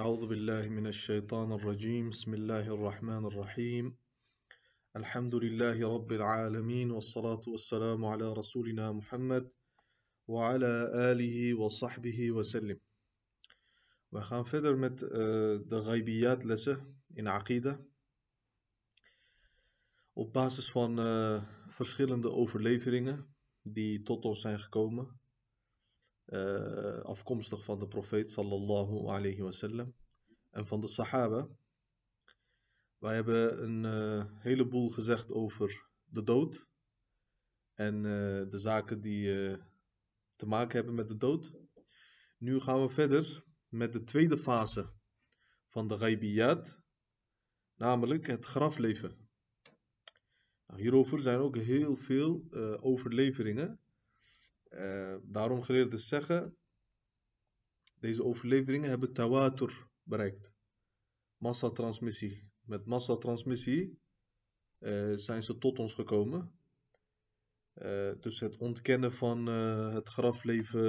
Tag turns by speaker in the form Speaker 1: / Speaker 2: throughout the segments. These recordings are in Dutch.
Speaker 1: أعوذ بالله من الشيطان الرجيم بسم الله الرحمن الرحيم الحمد لله رب العالمين والصلاة والسلام على رسولنا محمد وعلى آله وصحبه وسلم We gaan verder met uh, de ghaibiyat lessen in Aqida. Op basis van uh, verschillende overleveringen die tot ons zijn gekomen. Uh, afkomstig van de profeet sallallahu alayhi wasallam en van de sahaba. Wij hebben een uh, heleboel gezegd over de dood en uh, de zaken die te maken hebben met de dood. Nu gaan we verder met de tweede fase van de ghaibiyat, namelijk het grafleven. Nou, hierover zijn ook heel veel overleveringen. Uh, daarom geleerden zeggen, deze overleveringen hebben tawatur bereikt. Massatransmissie. Met massatransmissie uh, zijn ze tot ons gekomen. Uh, dus het ontkennen van het grafleven,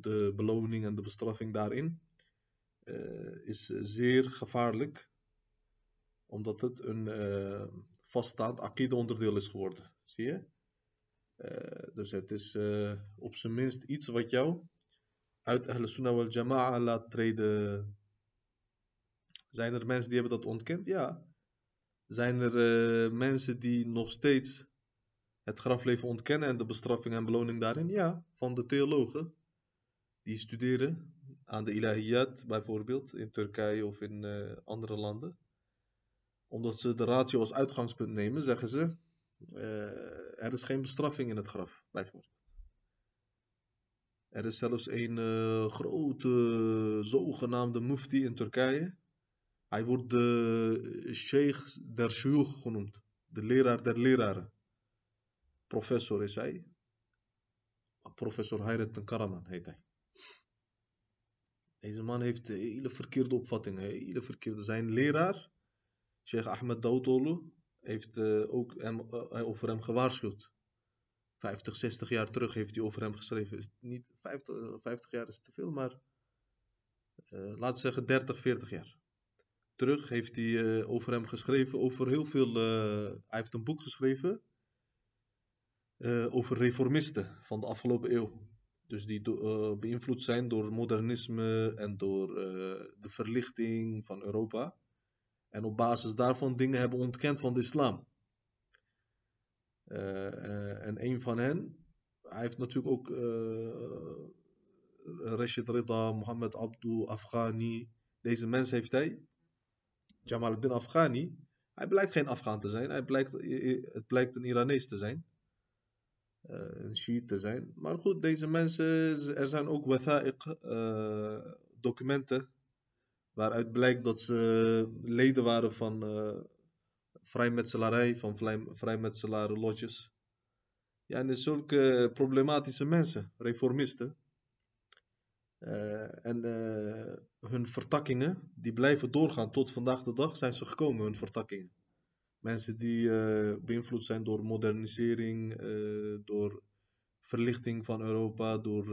Speaker 1: de beloning en de bestraffing daarin, is zeer gevaarlijk. Omdat het een vaststaand akide onderdeel is geworden. Zie je? Uh, dus het is uh, op zijn minst iets wat jou uit Ahl Sunnah wal Jama'a laat treden. Zijn er mensen die hebben dat ontkend? Ja. Zijn er uh, mensen die nog steeds het grafleven ontkennen en de bestraffing en beloning daarin? Ja, van de theologen. Die studeren aan de ilahiyat bijvoorbeeld in Turkije of in andere landen. Omdat ze de ratio als uitgangspunt nemen, zeggen ze er is geen bestraffing in het graf, bijvoorbeeld. Er is zelfs een uh, grote zogenaamde mufti in Turkije. Hij wordt de sheikh der shuyukh genoemd. De leraar der leraren. Professor is hij. Professor Hayret Karaman heet hij. Deze man heeft hele verkeerde opvattingen. Hele verkeerde. Zijn leraar, Sheikh Ahmed Dautoglu, heeft uh, ook hem, uh, over hem gewaarschuwd. 50, 60 jaar terug heeft hij over hem geschreven. Is niet 50, 50 jaar is te veel, maar uh, laten we zeggen 30, 40 jaar. Terug heeft hij over hem geschreven, over heel veel. hij heeft een boek geschreven over reformisten van de afgelopen eeuw. Dus die beïnvloed zijn door modernisme en door de verlichting van Europa. En op basis daarvan dingen hebben ontkend van de islam. Uh, uh, en een van hen, hij heeft natuurlijk ook uh, Rashid Rida, Mohammed Abdu, Afghani. Deze mens heeft hij. Jamaluddin Afghani. Hij blijkt geen Afghaan te zijn. Hij blijkt, het blijkt een Iranees te zijn. een Shiite te zijn. Maar goed, deze mensen, er zijn ook watha'iq, documenten waaruit blijkt dat ze leden waren van uh, vrijmetselarij, van vrijmetselaren lodges. Ja, en zulke problematische mensen, reformisten. Uh, en hun vertakkingen, die blijven doorgaan. Tot vandaag de dag zijn ze gekomen, hun vertakkingen. Mensen die beïnvloed zijn door modernisering, door verlichting van Europa, door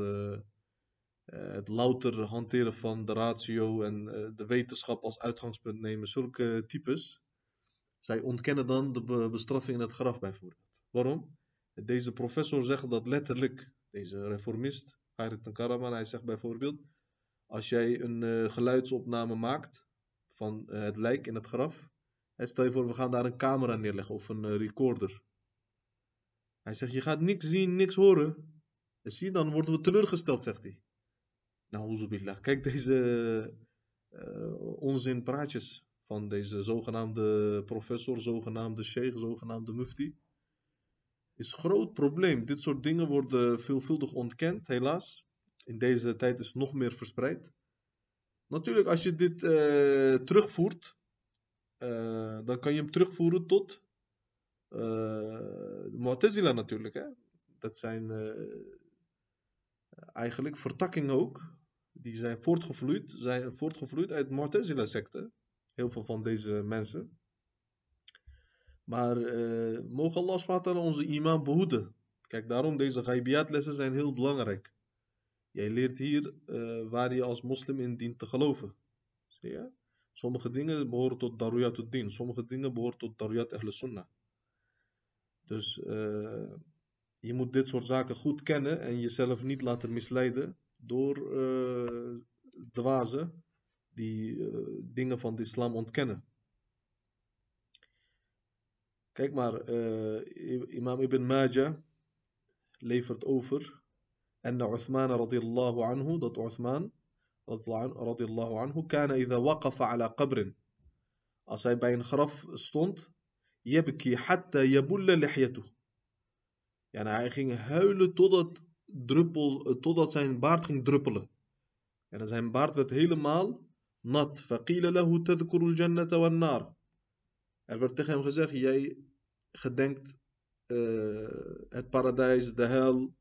Speaker 1: het louter hanteren van de ratio en uh, de wetenschap als uitgangspunt nemen, zulke types, zij ontkennen dan de be bestraffing in het graf bijvoorbeeld. Waarom? Deze professor zegt dat letterlijk, deze reformist, Hayret Karaman, hij zegt bijvoorbeeld, als jij een uh, geluidsopname maakt van het lijk in het graf, en stel je voor we gaan daar een camera neerleggen of een recorder. Hij zegt, je gaat niks zien, niks horen. En zie, dan worden we teleurgesteld, zegt hij. Nou, Kijk deze uh, onzin praatjes van deze zogenaamde professor, zogenaamde sheikh, zogenaamde mufti. Is groot probleem. Dit soort dingen worden veelvuldig ontkend, helaas. In deze tijd is het nog meer verspreid. Natuurlijk, als je dit uh, terugvoert, uh, dan kan je hem terugvoeren tot uh, Mu'tazila natuurlijk. Hè? Dat zijn eigenlijk vertakkingen ook die zijn voortgevloeid, zijn voortgevloeid uit de Mu'tazila-secte. Heel veel van deze mensen. Maar uh, mogen Allah onze iman behoeden. Kijk, daarom deze ghaibiyat-lessen zijn heel belangrijk. Jij leert hier uh, waar je als moslim in dient te geloven. Ja? Sommige dingen behoren tot daruyat din, sommige dingen behoren tot daruyat ahl sunnah. Dus uh, je moet dit soort zaken goed kennen en jezelf niet laten misleiden door uh, dwazen die uh, dingen van de islam ontkennen. Kijk maar, imam Ibn Majah levert over en Uthman radiyallahu anhu, dat Uthman radiyallahu anhu, kana idha waqafa ala qabrin. Als hij bij een graf stond, yabki hatta yabulla lihyatuh. Ja, hij ging huilen totdat, druppel, totdat zijn baard ging druppelen. En zijn baard werd helemaal nat. فقيل له تذكر الجنة والنار. Er werd tegen hem gezegd, jij gedenkt uh, het paradijs, de hel.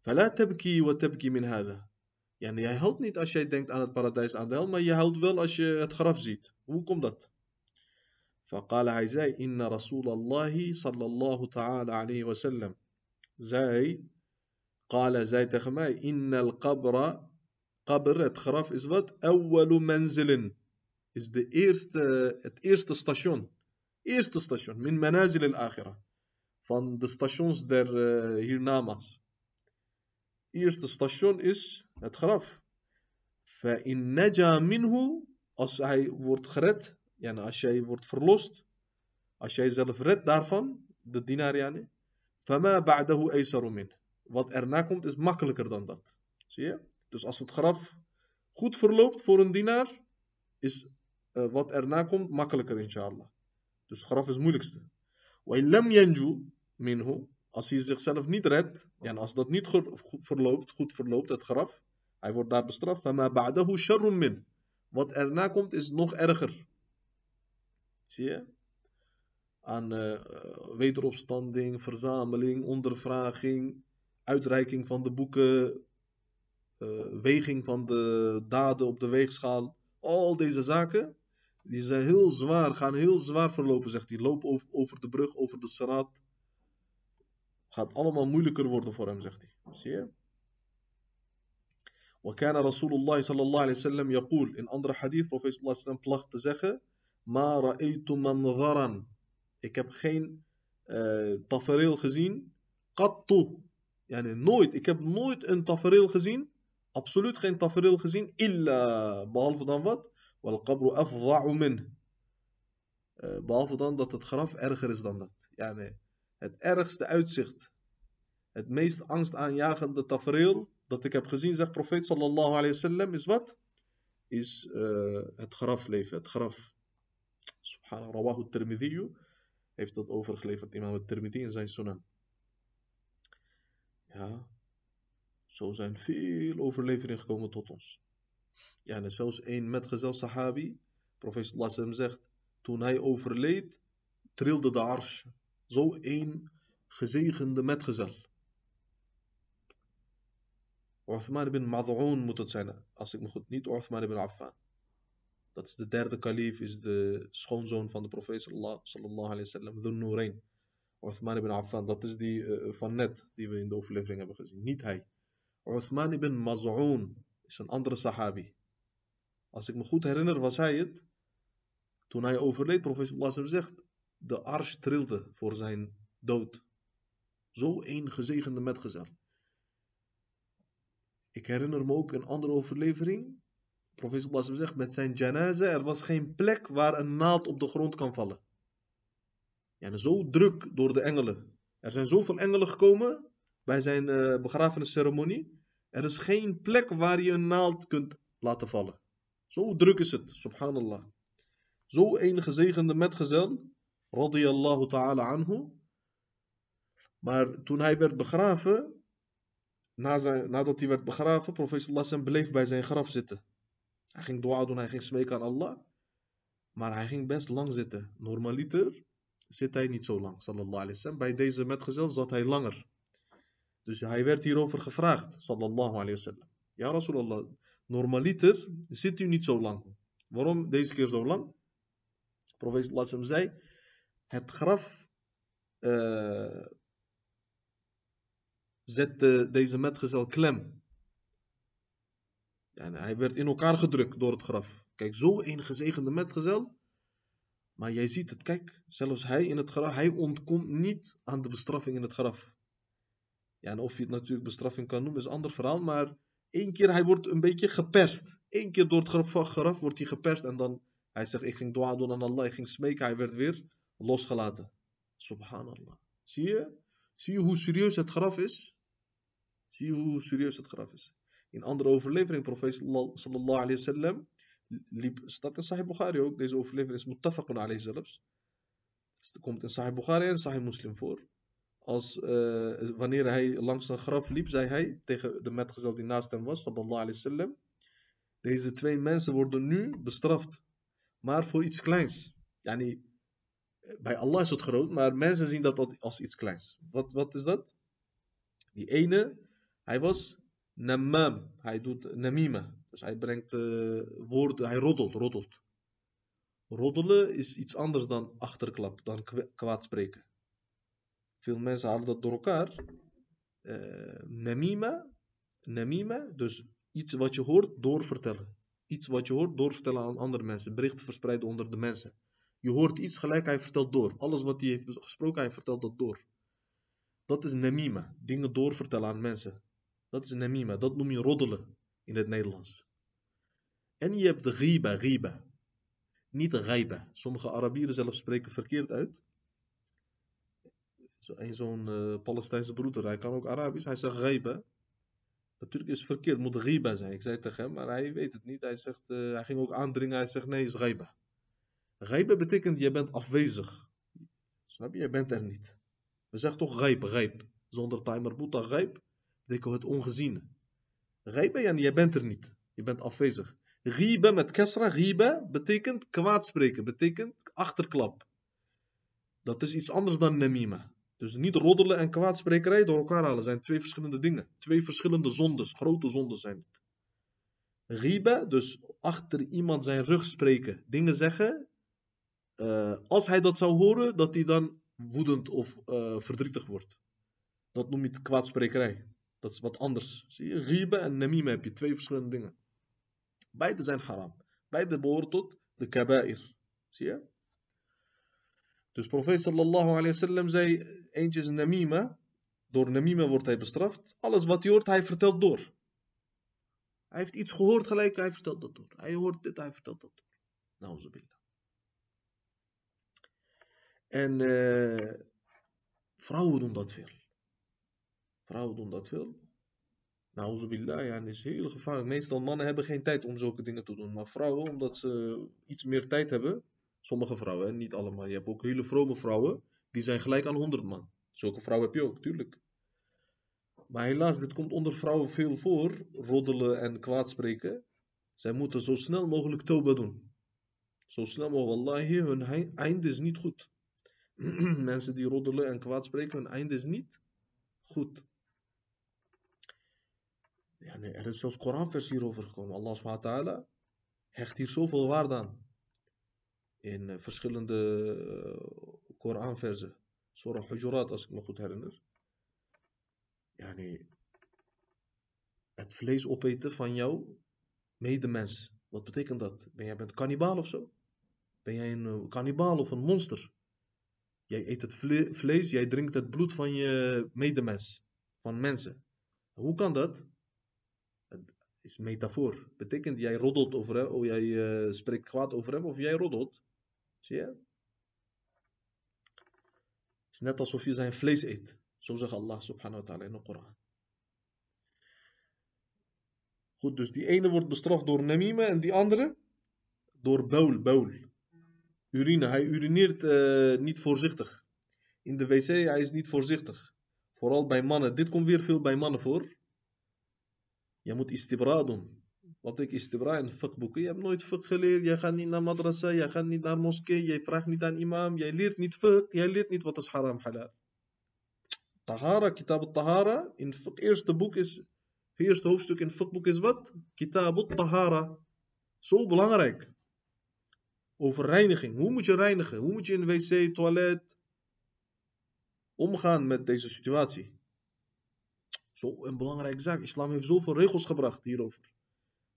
Speaker 1: فلا تبكي وتبكي من هذا. Yani jij houdt niet als jij denkt aan het paradijs, aan de hel, maar je houdt wel als je het graf ziet. Hoe komt dat? فقال hij zei, inna Rasulallah sallallahu ta'ala alayhi wa sallam. Zij, قال زايد تخماي إن القبر قبر تخرف إزبط أول منزل. إز دي إيرست إيرست ستاشون إيرست ستاشون من منازل الآخرة. فان دي ستاشونز در هير ناماس إيرست ستاشون إس تخرف فإن نجا منه أس هاي وورد خرت يعني أش هاي وورد فرلوست أش هاي زلف دارفان دي دينار يعني. فما بعده أيسر منه. wat erna komt is makkelijker dan dat. Zie je? Dus als het graf goed verloopt voor een dienaar, is eh, wat erna komt makkelijker inshallah. Dus het graf is het moeilijkste. lam yanju minhu, als hij zichzelf niet redt, en als dat niet goed verloopt, goed verloopt het graf, hij wordt daar bestraft. Fama ba'dahu sharrun min. Wat erna komt is nog erger. Zie je? Aan uh, wederopstanding, verzameling, ondervraging, uitreiking van de boeken, uh, weging van de daden op de weegschaal. Al deze zaken, die zijn heel zwaar, gaan heel zwaar verlopen, zegt hij. Loop over, over de brug, over de straat. Gaat allemaal moeilijker worden voor hem, zegt hij. Zie je? وكان رسول الله صلى الله عليه وسلم يقول in andere hadith profeet صلى الله عليه وسلم placht te zeggen Ma ra'aytu manzaran. Ik heb geen uh, tafereel gezien. Qattu. Yani nooit. Ik heb nooit een tafereel gezien. Absoluut geen tafereel gezien. Illa. Behalve dan wat? Wal qabru afda'u min. Uh, behalve dan dat het graf erger is dan dat. Het ergste uitzicht. Het meest angstaanjagende tafereel dat ik heb gezien, zegt profeet sallallahu alayhi wasallam, is wat? Is uh, het grafleven, het graf. Subhanallah, rawahu Tirmidhi heeft dat overgeleverd, imam Tirmidhi in zijn sunan. Ja, zo zijn veel overleveringen gekomen tot ons. Ja, en zelfs één metgezel sahabi, profeet sallallahu zegt, toen hij overleed, trilde de ars. Zo één gezegende metgezel. Uthman ibn Mad'un moet het zijn, als ik me goed niet Uthman ibn Affan. Dat is de derde kalif, is de schoonzoon van de profeet sallallahu alayhi wa sallam. Uthman ibn Affan, dat is die uh, van net, die we in de overlevering hebben gezien. Niet hij. Uthman ibn Maz'un is een andere sahabi. Als ik me goed herinner, was hij het. Toen hij overleed, profeet sallam zegt, de arsh trilde voor zijn dood. Zo een gezegende metgezel. Ik herinner me ook een andere overlevering profeet sallallahu zegt, met zijn janaze, er was geen plek waar een naald op de grond kan vallen. Ja, zo druk door de engelen. Er zijn zoveel engelen gekomen bij zijn uh, begrafenisceremonie. Er is geen plek waar je een naald kunt laten vallen. Zo druk is het, subhanallah. Zo een gezegende metgezel, radiyallahu ta'ala anhu. Maar toen hij werd begraven, nadat hij werd begraven, profeet sallallahu bleef bij zijn graf zitten. Hij ging dua doen, hij ging smeken aan Allah. Maar hij ging best lang zitten. Normaliter zit hij niet zo lang, sallallahu alayhi wasallam. Bij deze metgezel zat hij langer. Dus hij werd hierover gevraagd, sallallahu alayhi wasallam. Ja, Rasulallah, normaliter zit u niet zo lang. Waarom deze keer zo lang? Profeet sallallahu zei, het graf uh, zette deze metgezel klem. En hij werd in elkaar gedrukt door het graf. Kijk, zo een gezegende metgezel. Maar jij ziet het, kijk, zelfs hij in het graf, hij ontkomt niet aan de bestraffing in het graf. Ja, en of je het natuurlijk bestraffing kan noemen is een ander verhaal, maar één keer hij wordt een beetje geperst. Eén keer door het graf, graf wordt hij geperst en dan, hij zegt, ik ging dua doen aan Allah, ik ging smeken, hij werd weer losgelaten. Subhanallah. Zie je? Zie je hoe serieus het graf is? Zie je hoe serieus het graf is? In andere overlevering, profeet sallallahu alayhi wasallam, liep, staat in Sahih Bukhari ook, deze overlevering is muttafaqun alayhi zelfs. Het komt in Sahih Bukhari en Sahih Muslim voor. Als, uh, wanneer hij langs een graf liep, zei hij tegen de metgezel die naast hem was, sallallahu alayhi wasallam, deze twee mensen worden nu bestraft, maar voor iets kleins. Yani, bij Allah is het groot, maar mensen zien dat als iets kleins. Wat, wat is dat? Die ene, hij was namam, hij doet namima. Dus hij brengt uh, woorden, hij roddelt, roddelt. Roddelen is iets anders dan achterklap, dan kwaad spreken. Veel mensen halen dat door elkaar. Uh, namima, namima, dus iets wat je hoort, doorvertellen. Iets wat je hoort, doorvertellen aan andere mensen. Berichten verspreiden onder de mensen. Je hoort iets gelijk, hij vertelt door. Alles wat hij heeft gesproken, hij vertelt dat door. Dat is namima. Dingen doorvertellen aan mensen. Dat is namima. Dat noem je roddelen in het Nederlands. En je hebt de riba, riba. Niet de. Sommige Arabieren zelfs spreken verkeerd uit. Zo'n zo uh, Palestijnse broeder, hij kan ook Arabisch, hij zegt riba. Natuurlijk is het verkeerd, moet riba zijn. Ik zei tegen hem, maar hij weet het niet. Hij, zegt, uh, hij ging ook aandringen, hij zegt nee, het is riba. Rijba betekent je bent afwezig. Snap je? Je bent er niet. We zeggen toch rijp, rijp. Zonder timer boeta rijp betekent het ongeziene. Rijba, ja, je bent er niet. Je bent afwezig. Riba met kesra, riba, betekent kwaadspreken, betekent achterklap. Dat is iets anders dan nemima. Dus niet roddelen en kwaadsprekerij door elkaar halen zijn twee verschillende dingen. Twee verschillende zondes, grote zondes zijn het. Dus achter iemand zijn rug spreken, dingen zeggen. Uh, als hij dat zou horen, dat hij dan woedend of uh, verdrietig wordt. Dat noem je kwaadsprekerij. Dat is wat anders. Zie je, riba en nemima heb je twee verschillende dingen. Beide zijn haram. Beide behoren tot de kaba'ir. Zie je? Dus profeet sallallahu alayhi zei, eentje is namima. Door namima wordt hij bestraft. Alles wat hij hoort, hij vertelt door. Hij heeft iets gehoord gelijk, hij vertelt dat door. Hij hoort dit, hij vertelt dat door. Nauzubillah. En uh, vrouwen doen dat veel. Vrouwen doen dat veel. Nauzubillah, ja, dat is heel gevaarlijk. Meestal mannen hebben geen tijd om zulke dingen te doen. Maar vrouwen, omdat ze iets meer tijd hebben. Sommige vrouwen, niet allemaal. Je hebt ook hele vrome vrouwen. Die zijn gelijk aan 100 man. Zulke vrouwen heb je ook, tuurlijk. Maar helaas, dit komt onder vrouwen veel voor. Roddelen en kwaadspreken. Zij moeten zo snel mogelijk toba doen. Zo snel mogelijk. Wallahi, hun einde is niet goed. Mensen die roddelen en kwaadspreken, hun einde is niet goed. Er is zelfs Koranvers hierover gekomen. Allah subhanahu hecht hier zoveel waarde aan. In uh, verschillende uh, Koranversen. Surah Hujurat, als ik me goed herinner. Nee. Het vlees opeten van jouw medemens. Wat betekent dat? Ben jij bent kannibaal of zo? Ben jij een uh, kannibaal of een monster? Jij eet het vle vlees, jij drinkt het bloed van je medemens. Van mensen. Hoe kan dat? Is metafoor. Betekent jij roddelt over hem, of jij uh, spreekt kwaad over hem, of jij roddelt. Zie je? Het is net alsof je zijn vlees eet. Zo zegt Allah subhanahu wa ta'ala in de Koran. Goed, dus die ene wordt bestraft door namima en die andere door baul, baul. Urine, hij urineert uh, niet voorzichtig. In de wc, hij is niet voorzichtig. Vooral bij mannen. Dit komt weer veel bij mannen voor. Je moet istibra doen. Wat ik istibra in fiqhboeken. Je hebt nooit fiqh geleerd. Jij gaat niet naar madrasa. Jij gaat niet naar moskee. Jij vraagt niet aan imam. Jij leert niet fiqh. Jij leert niet wat is haram halal. Tahara, kitab al-tahara. In het eerste boek is... Het eerste hoofdstuk in het is wat? Kitab al-tahara. Zo belangrijk. Over reiniging. Hoe moet je reinigen? Hoe moet je in wc, toilet... omgaan met deze situatie? Zo een belangrijke zaak. Islam heeft zoveel regels gebracht hierover.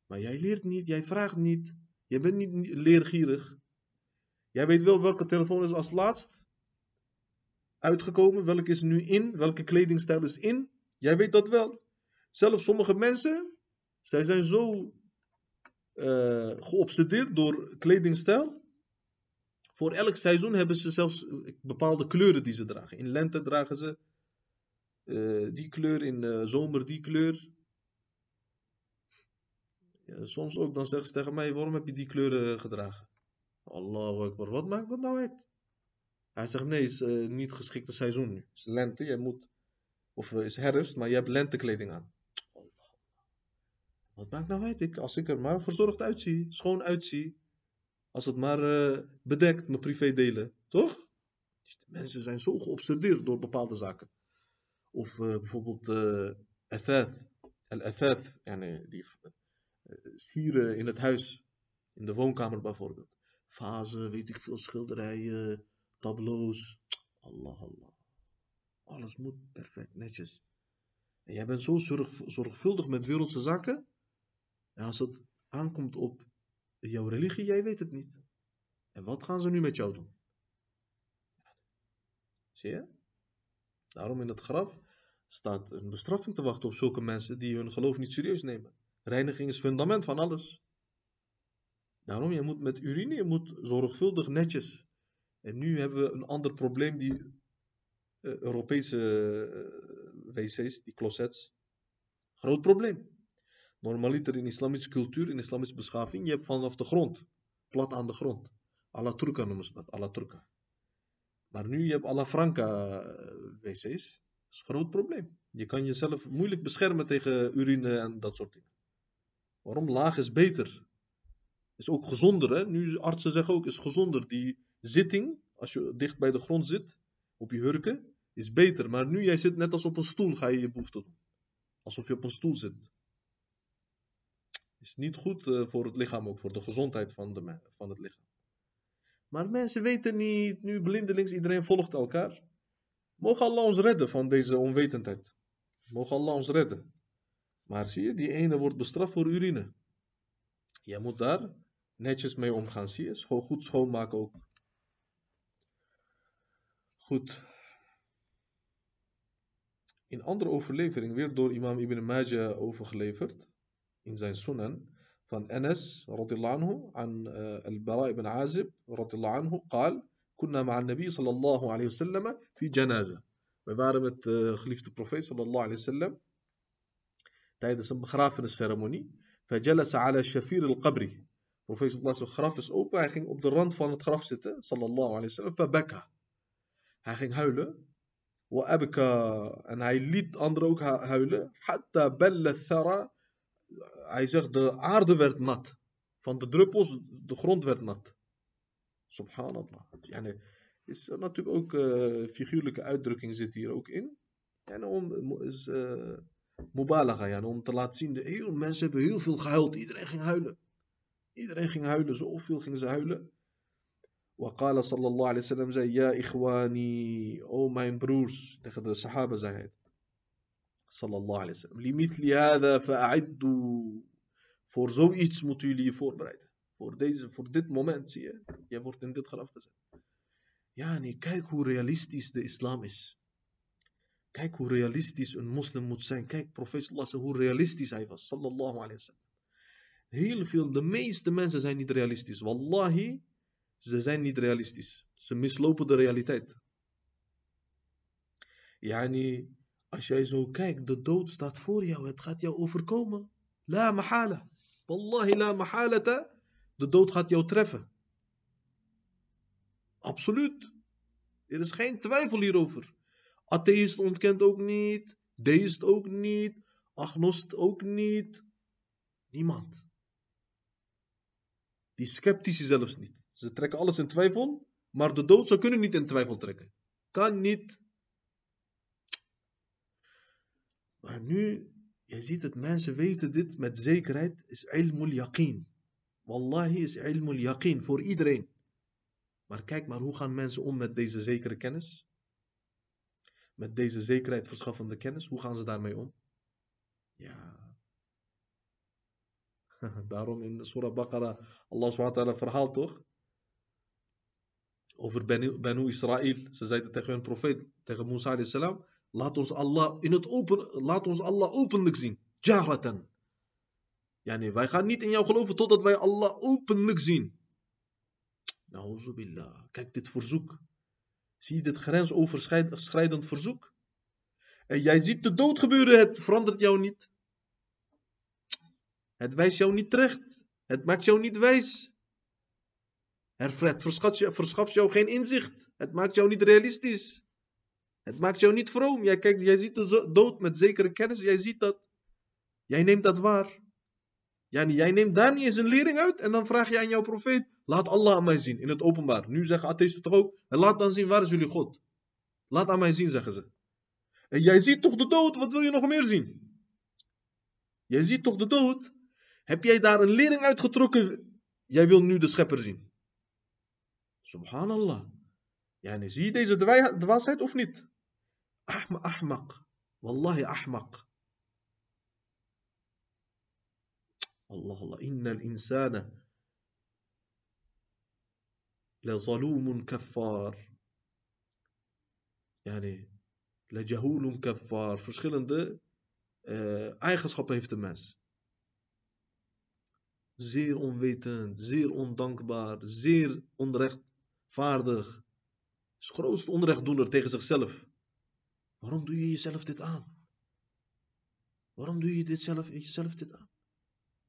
Speaker 1: Maar jij leert niet, jij vraagt niet. Je bent niet leergierig. Jij weet wel welke telefoon is als laatst uitgekomen, welke is nu in, welke kledingstijl is in. Jij weet dat wel. Zelfs sommige mensen, zij zijn zo uh, geobsedeerd door kledingstijl. Voor elk seizoen hebben ze zelfs bepaalde kleuren die ze dragen. In lente dragen ze uh, die kleur, in uh, zomer die kleur. Ja, soms ook dan zeggen ze tegen mij, waarom heb je die kleuren gedragen? Allahu Akbar, wat maakt dat nou uit? Hij zegt, nee, het is uh, niet geschikte seizoen nu. Het is lente, jij moet, of is herfst, maar je hebt lentekleding aan. Wat maakt nou uit? Ik, als ik er maar verzorgd uitzie, schoon uitzie, als het maar bedekt, mijn privé delen, toch? Mensen zijn zo geobsedeerd door bepaalde zaken. Of uh, bijvoorbeeld uh, athath, al-athath, yani die sieren in het huis, in de woonkamer bijvoorbeeld. Vazen, weet ik veel, schilderijen, tableaus. Allah, Allah. Alles moet perfect, netjes. En jij bent zo zorg, zorgvuldig met wereldse zaken. En als het aankomt op jouw religie, jij weet het niet. En wat gaan ze nu met jou doen? Zie je? Daarom in het graf staat een bestraffing te wachten op zulke mensen die hun geloof niet serieus nemen. Reiniging is fundament van alles. Daarom, je moet met urine, je moet zorgvuldig netjes. En nu hebben we een ander probleem, die uh, Europese uh, wc's, die closets. Groot probleem. Normaliter in islamitische cultuur, in islamitische beschaving, je hebt vanaf de grond, plat aan de grond. Alla turca noemen ze dat, alla turca. Maar nu je hebt alla franca wc's, dat is een groot probleem. Je kan jezelf moeilijk beschermen tegen urine en dat soort dingen. Waarom? Laag is beter. Is ook gezonder, hè? Nu artsen zeggen ook, is gezonder. Die zitting, als je dicht bij de grond zit, op je hurken, is beter. Maar nu jij zit net als op een stoel, ga je je behoefte doen. Alsof je op een stoel zit. Is niet goed uh, voor het lichaam, ook voor de gezondheid van, de, van het lichaam. Maar mensen weten niet, nu blindelings, iedereen volgt elkaar. Mogen Allah ons redden van deze onwetendheid. Mogen Allah ons redden. Maar zie je, die ene wordt bestraft voor urine. Jij moet daar netjes mee omgaan, zie je. Scho goed schoonmaken ook. Goed. In andere overlevering weer door imam Ibn Majah overgeleverd. In zijn sunan. عن أنس رضي الله عنه عن آه، البراء بن عازب رضي الله عنه قال كنا مع النبي صلى الله عليه وسلم في جنازة. مبارمة آه، خليفة البروفي صلى الله عليه وسلم تايد اسم خرافن السيرموني فجلس على شفير القبر. بروفيس صلى الله عليه وسلم خرافس أوبا هيخين أبد الرند فان صلى الله عليه وسلم فبكى. هيخين هولة وأبكى أن هاي ليت أندر أوك هولة حتى بل الثرى Hij zegt de aarde werd nat. Van de druppels, de grond werd nat. Subhanallah. Yani, is natuurlijk ook uh, figuurlijke uitdrukking zit hier ook in. En om, is, uh, mubalaga, ja, om te laten zien, de heel, mensen hebben heel veel gehuild. Iedereen ging huilen. Iedereen ging huilen, zoveel gingen ze huilen. Waqala sallallahu alayhi wa sallam zei, ja ikhwani, o mijn broers, tegen de sahaba zei hij. Sallallahu alayhi wa sallam, limithli hada fa'iddu. Voor zoiets moeten jullie je voorbereiden. Voor, deze, voor dit moment, zie je, jij wordt in dit graf gezet. Ja, kijk hoe realistisch de islam is. Kijk hoe realistisch een moslim moet zijn. Kijk, profeet sallallahu hoe realistisch hij was. Sallallahu alayhi wa sallam. Heel veel, de meeste mensen zijn niet realistisch. Wallahi, ze zijn niet realistisch. Ze mislopen de realiteit. Yani, als jij zo kijkt, de dood staat voor jou. Het gaat jou overkomen. La mahala. Wallahi la mahalata. De dood gaat jou treffen. Absoluut. Er is geen twijfel hierover. Atheïst ontkent ook niet. Deist ook niet. Agnost ook niet. Niemand. Die sceptici zelfs niet. Ze trekken alles in twijfel. Maar de dood zou kunnen niet in twijfel trekken. Kan niet. Maar nu, je ziet het, mensen weten dit met zekerheid, is ilmul yaqeen. Wallahi is ilmul yaqeen voor iedereen. Maar kijk maar, hoe gaan mensen om met deze zekere kennis? Met deze zekerheid verschaffende kennis, hoe gaan ze daarmee om? Ja. Daarom in Surah Baqarah, Allah SWT verhaalt toch? Over Benu Israël. Ze zeiden tegen hun profeet, tegen Musa salam, laat ons Allah in het open, laat ons Allah openlijk zien. Jahratan. Ja nee, wij gaan niet in jou geloven totdat wij Allah openlijk zien. Nou, billah. Kijk dit verzoek. Zie je dit grensoverschrijdend verzoek? En jij ziet de dood gebeuren, het verandert jou niet. Het wijst jou niet terecht. Het maakt jou niet wijs. Het verschaft jou geen inzicht. Het maakt jou niet realistisch. Het maakt jou niet vroom. Jij, kijkt, jij ziet de dood met zekere kennis. Jij ziet dat. Jij neemt dat waar. jij neemt daar niet eens een lering uit. En dan vraag je aan jouw profeet. Laat Allah aan mij zien in het openbaar. Nu zeggen atheïsten toch ook. Laat dan zien waar is jullie God. Laat aan mij zien, zeggen ze. En jij ziet toch de dood. Wat wil je nog meer zien? Jij ziet toch de dood. Heb jij daar een lering uitgetrokken? Jij wil nu de schepper zien. Subhanallah. Zie je deze dwaasheid of niet? Ahmaq. Wallahi ahmaq. Allah Allah. Inna al-insana لظلوم كفار يعني لجهول كفار verschillende uh, eigenschappen heeft de mens zeer onwetend, zeer ondankbaar, zeer onrechtvaardig. Is de grootste onrechtdoener tegen zichzelf. Waarom doe je jezelf dit aan? Waarom doe je dit zelf, jezelf dit aan?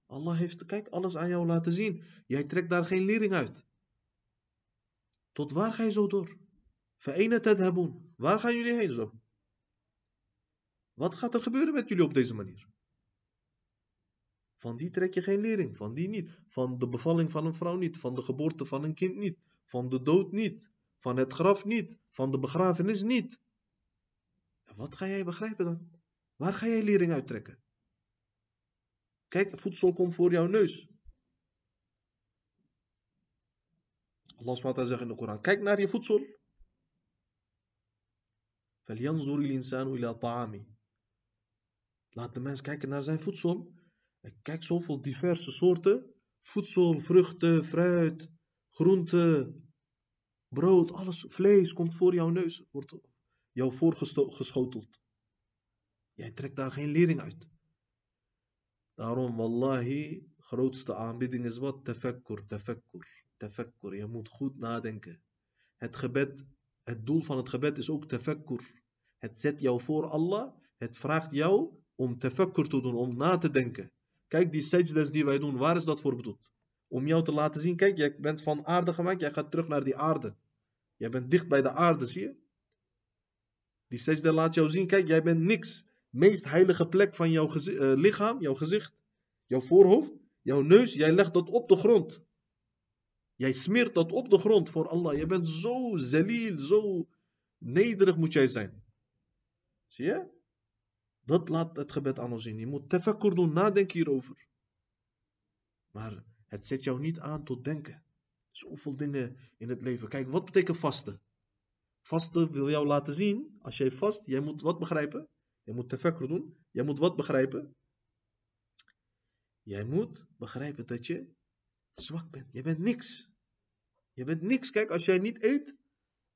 Speaker 1: Allah heeft, kijk, alles aan jou laten zien. Jij trekt daar geen lering uit. Tot waar ga je zo door? het hebben. Waar gaan jullie heen zo? Wat gaat er gebeuren met jullie op deze manier? Van die trek je geen lering, van die niet. Van de bevalling van een vrouw niet, van de geboorte van een kind niet, van de dood niet, van het graf niet, van de begrafenis niet. Wat ga jij begrijpen dan? Waar ga jij lering uittrekken? Kijk, voedsel komt voor jouw neus. Allah SWT zegt in de Koran, kijk naar je voedsel. Laat de mens kijken naar zijn voedsel. Kijk, zoveel diverse soorten. Voedsel, vruchten, fruit, groenten, brood, alles, vlees komt voor jouw neus, wordt jou voorgeschoteld. Jij trekt daar geen lering uit. Daarom, wallahi, grootste aanbieding is wat? Tefekkur, tefekkur, tefekkur. Je moet goed nadenken. Het gebed, het doel van het gebed is ook tefekkur. Het zet jou voor Allah. Het vraagt jou om tefekkur te doen, om na te denken. Kijk, die sajdas die wij doen, waar is dat voor bedoeld? Om jou te laten zien, kijk, jij bent van aarde gemaakt, jij gaat terug naar die aarde. Jij bent dicht bij de aarde, zie je? Die sajda laat jou zien, kijk, jij bent niks. Meest heilige plek van jouw uh, lichaam, jouw gezicht, jouw voorhoofd, jouw neus, jij legt dat op de grond. Jij smeert dat op de grond voor Allah. Je bent zo zelil, zo nederig moet jij zijn. Zie je? Dat laat het gebed aan ons zien. Je moet tefakkur doen, nadenken hierover. Maar het zet jou niet aan tot denken. Zoveel dingen in het leven. Kijk, wat betekent vasten? Vasten wil jou laten zien, als jij vast, jij moet wat begrijpen? Je moet tefakkur doen. Jij moet wat begrijpen? Jij moet begrijpen dat je zwak bent. Je bent niks. Je bent niks. Kijk, als jij niet eet,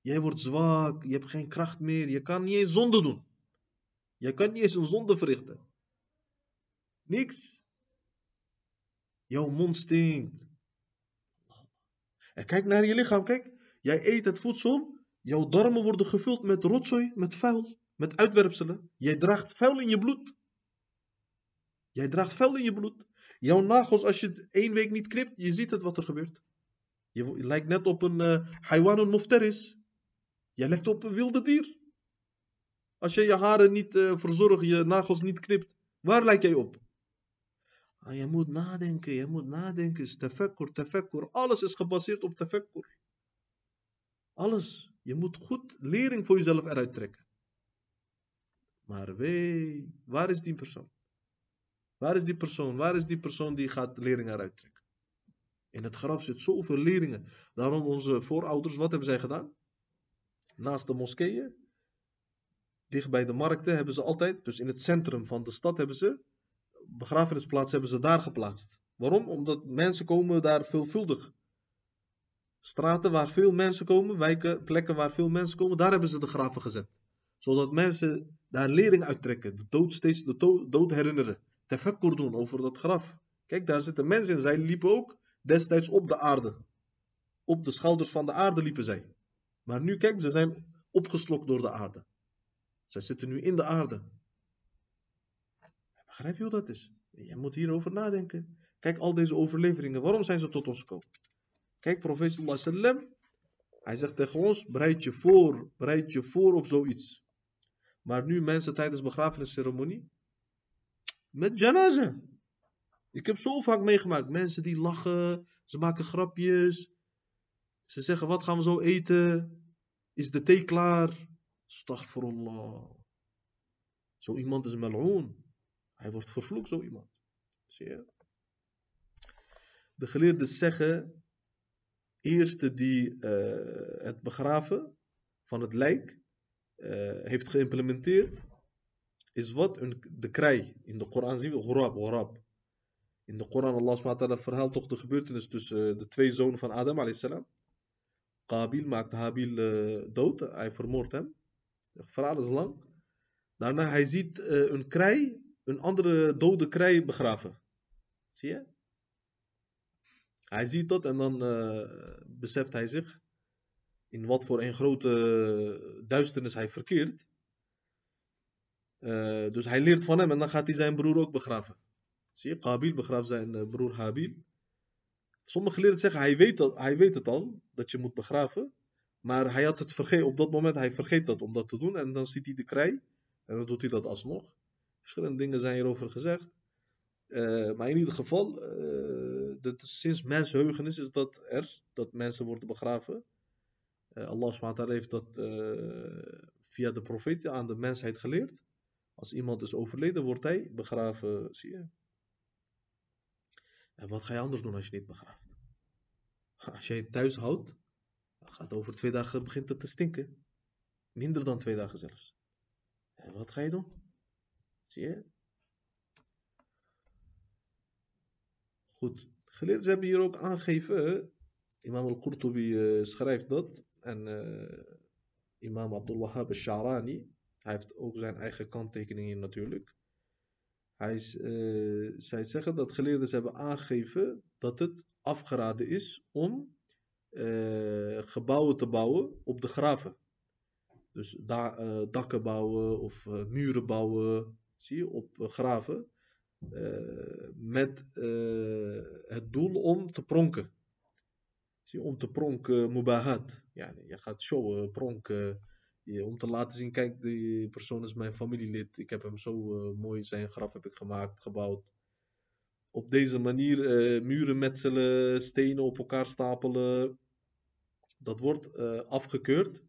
Speaker 1: jij wordt zwak. Je hebt geen kracht meer. Je kan niet eens zonde doen. Je kan niet eens een zonde verrichten. Niks. Jouw mond stinkt. En kijk naar je lichaam, kijk. Jij eet het voedsel. Jouw darmen worden gevuld met rotzooi, met vuil, met uitwerpselen. Jij draagt vuil in je bloed. Jij draagt vuil in je bloed. Jouw nagels, als je het één week niet knipt, je ziet het wat er gebeurt. Je lijkt net op een uh, haywan mufteris. Jij lijkt op een wilde dier. Als je je haren niet uh, verzorgt, je nagels niet knipt, waar lijk jij op? Ah, je moet nadenken, je moet nadenken. Tefekkur, tefekkur. Alles is gebaseerd op tefekkur. Alles. Je moet goed lering voor jezelf eruit trekken. Maar wee, waar is die persoon? Waar is die persoon? Waar is die persoon die gaat lering eruit trekken? In het graf zit zoveel leringen. Daarom onze voorouders, wat hebben zij gedaan? Naast de moskeeën dicht bij de markten hebben ze altijd, dus in het centrum van de stad hebben ze, begrafenisplaats hebben ze daar geplaatst. Waarom? Omdat mensen komen daar veelvuldig. Straten waar veel mensen komen, wijken, plekken waar veel mensen komen, daar hebben ze de graven gezet. Zodat mensen daar lering uittrekken, de dood steeds de dood herinneren. Tefakkur doen over dat graf. Kijk, daar zitten mensen in. Zij liepen ook destijds op de aarde. Op de schouders van de aarde liepen zij. Maar nu, kijk, ze zijn opgeslokt door de aarde. Zij zitten nu in de aarde. Begrijp je hoe dat is? Je moet hierover nadenken. Kijk, al deze overleveringen, waarom zijn ze tot ons gekomen? Kijk, profeet sallam, hij zegt tegen ons, bereid je voor, bereid je voor op zoiets. Maar nu mensen tijdens begrafenisceremonie, met janaza. Ik heb zo vaak meegemaakt, mensen die lachen, ze maken grapjes. Ze zeggen, wat gaan we zo eten? Is de thee klaar? Astaghfirullah. Zo iemand is mal'oon. Hij wordt vervloekt, zo iemand. Zie je? De geleerden zeggen, eerste die uh, het begraven van het lijk uh, heeft geïmplementeerd, is wat? Een, de krij. In de Koran zien we ghurab. In de Koran, Allah SWT verhaalt toch de gebeurtenis tussen uh, de twee zonen van Adam a.s. Qabil maakt Habil dood, hij vermoordt hem. Het verhaal is lang. Daarna hij ziet een krij een andere dode krij begraven. Zie je? Hij ziet dat en dan uh, beseft hij zich in wat voor een grote duisternis hij verkeert. Uh, dus hij leert van hem en dan gaat hij zijn broer ook begraven. Zie je, Qabil begraaft zijn uh, broer Habil. Sommige geleerden zeggen, hij weet, dat, hij weet het al, dat je moet begraven. Maar hij had het vergeten, op dat moment, hij vergeet dat om dat te doen. En dan ziet hij de krij en dan doet hij dat alsnog. Verschillende dingen zijn hierover gezegd. Maar in ieder geval, dat sinds mensheugenis is dat er, dat mensen worden begraven. Uh, Allah SWT heeft dat via de profeten aan de mensheid geleerd. Als iemand is overleden, wordt hij begraven, zie je. En wat ga je anders doen als je niet begraaft? Als jij het thuis houdt, dan gaat over twee dagen begint het te stinken. Minder dan twee dagen zelfs. En wat ga je doen? Zie je? Goed. Geleerden hebben hier ook aangegeven. Imam al-Qurtubi uh, schrijft dat. En uh, imam Abdul Wahhab al-Sharani. Hij heeft ook zijn eigen kanttekeningen natuurlijk. Hij, uh, zij zeggen dat geleerden hebben aangegeven dat het afgeraden is om gebouwen te bouwen op de graven. Dus da dakken bouwen of muren bouwen zie je, op eh, graven. Uh, met uh, het doel om te pronken. Zie om te pronken, mubahat. Ja, je gaat showen, pronken. Om te laten zien, kijk, die persoon is mijn familielid. Ik heb hem zo uh, mooi, zijn graf heb ik gemaakt, gebouwd. Op deze manier muren metselen, stenen op elkaar stapelen. Dat wordt afgekeurd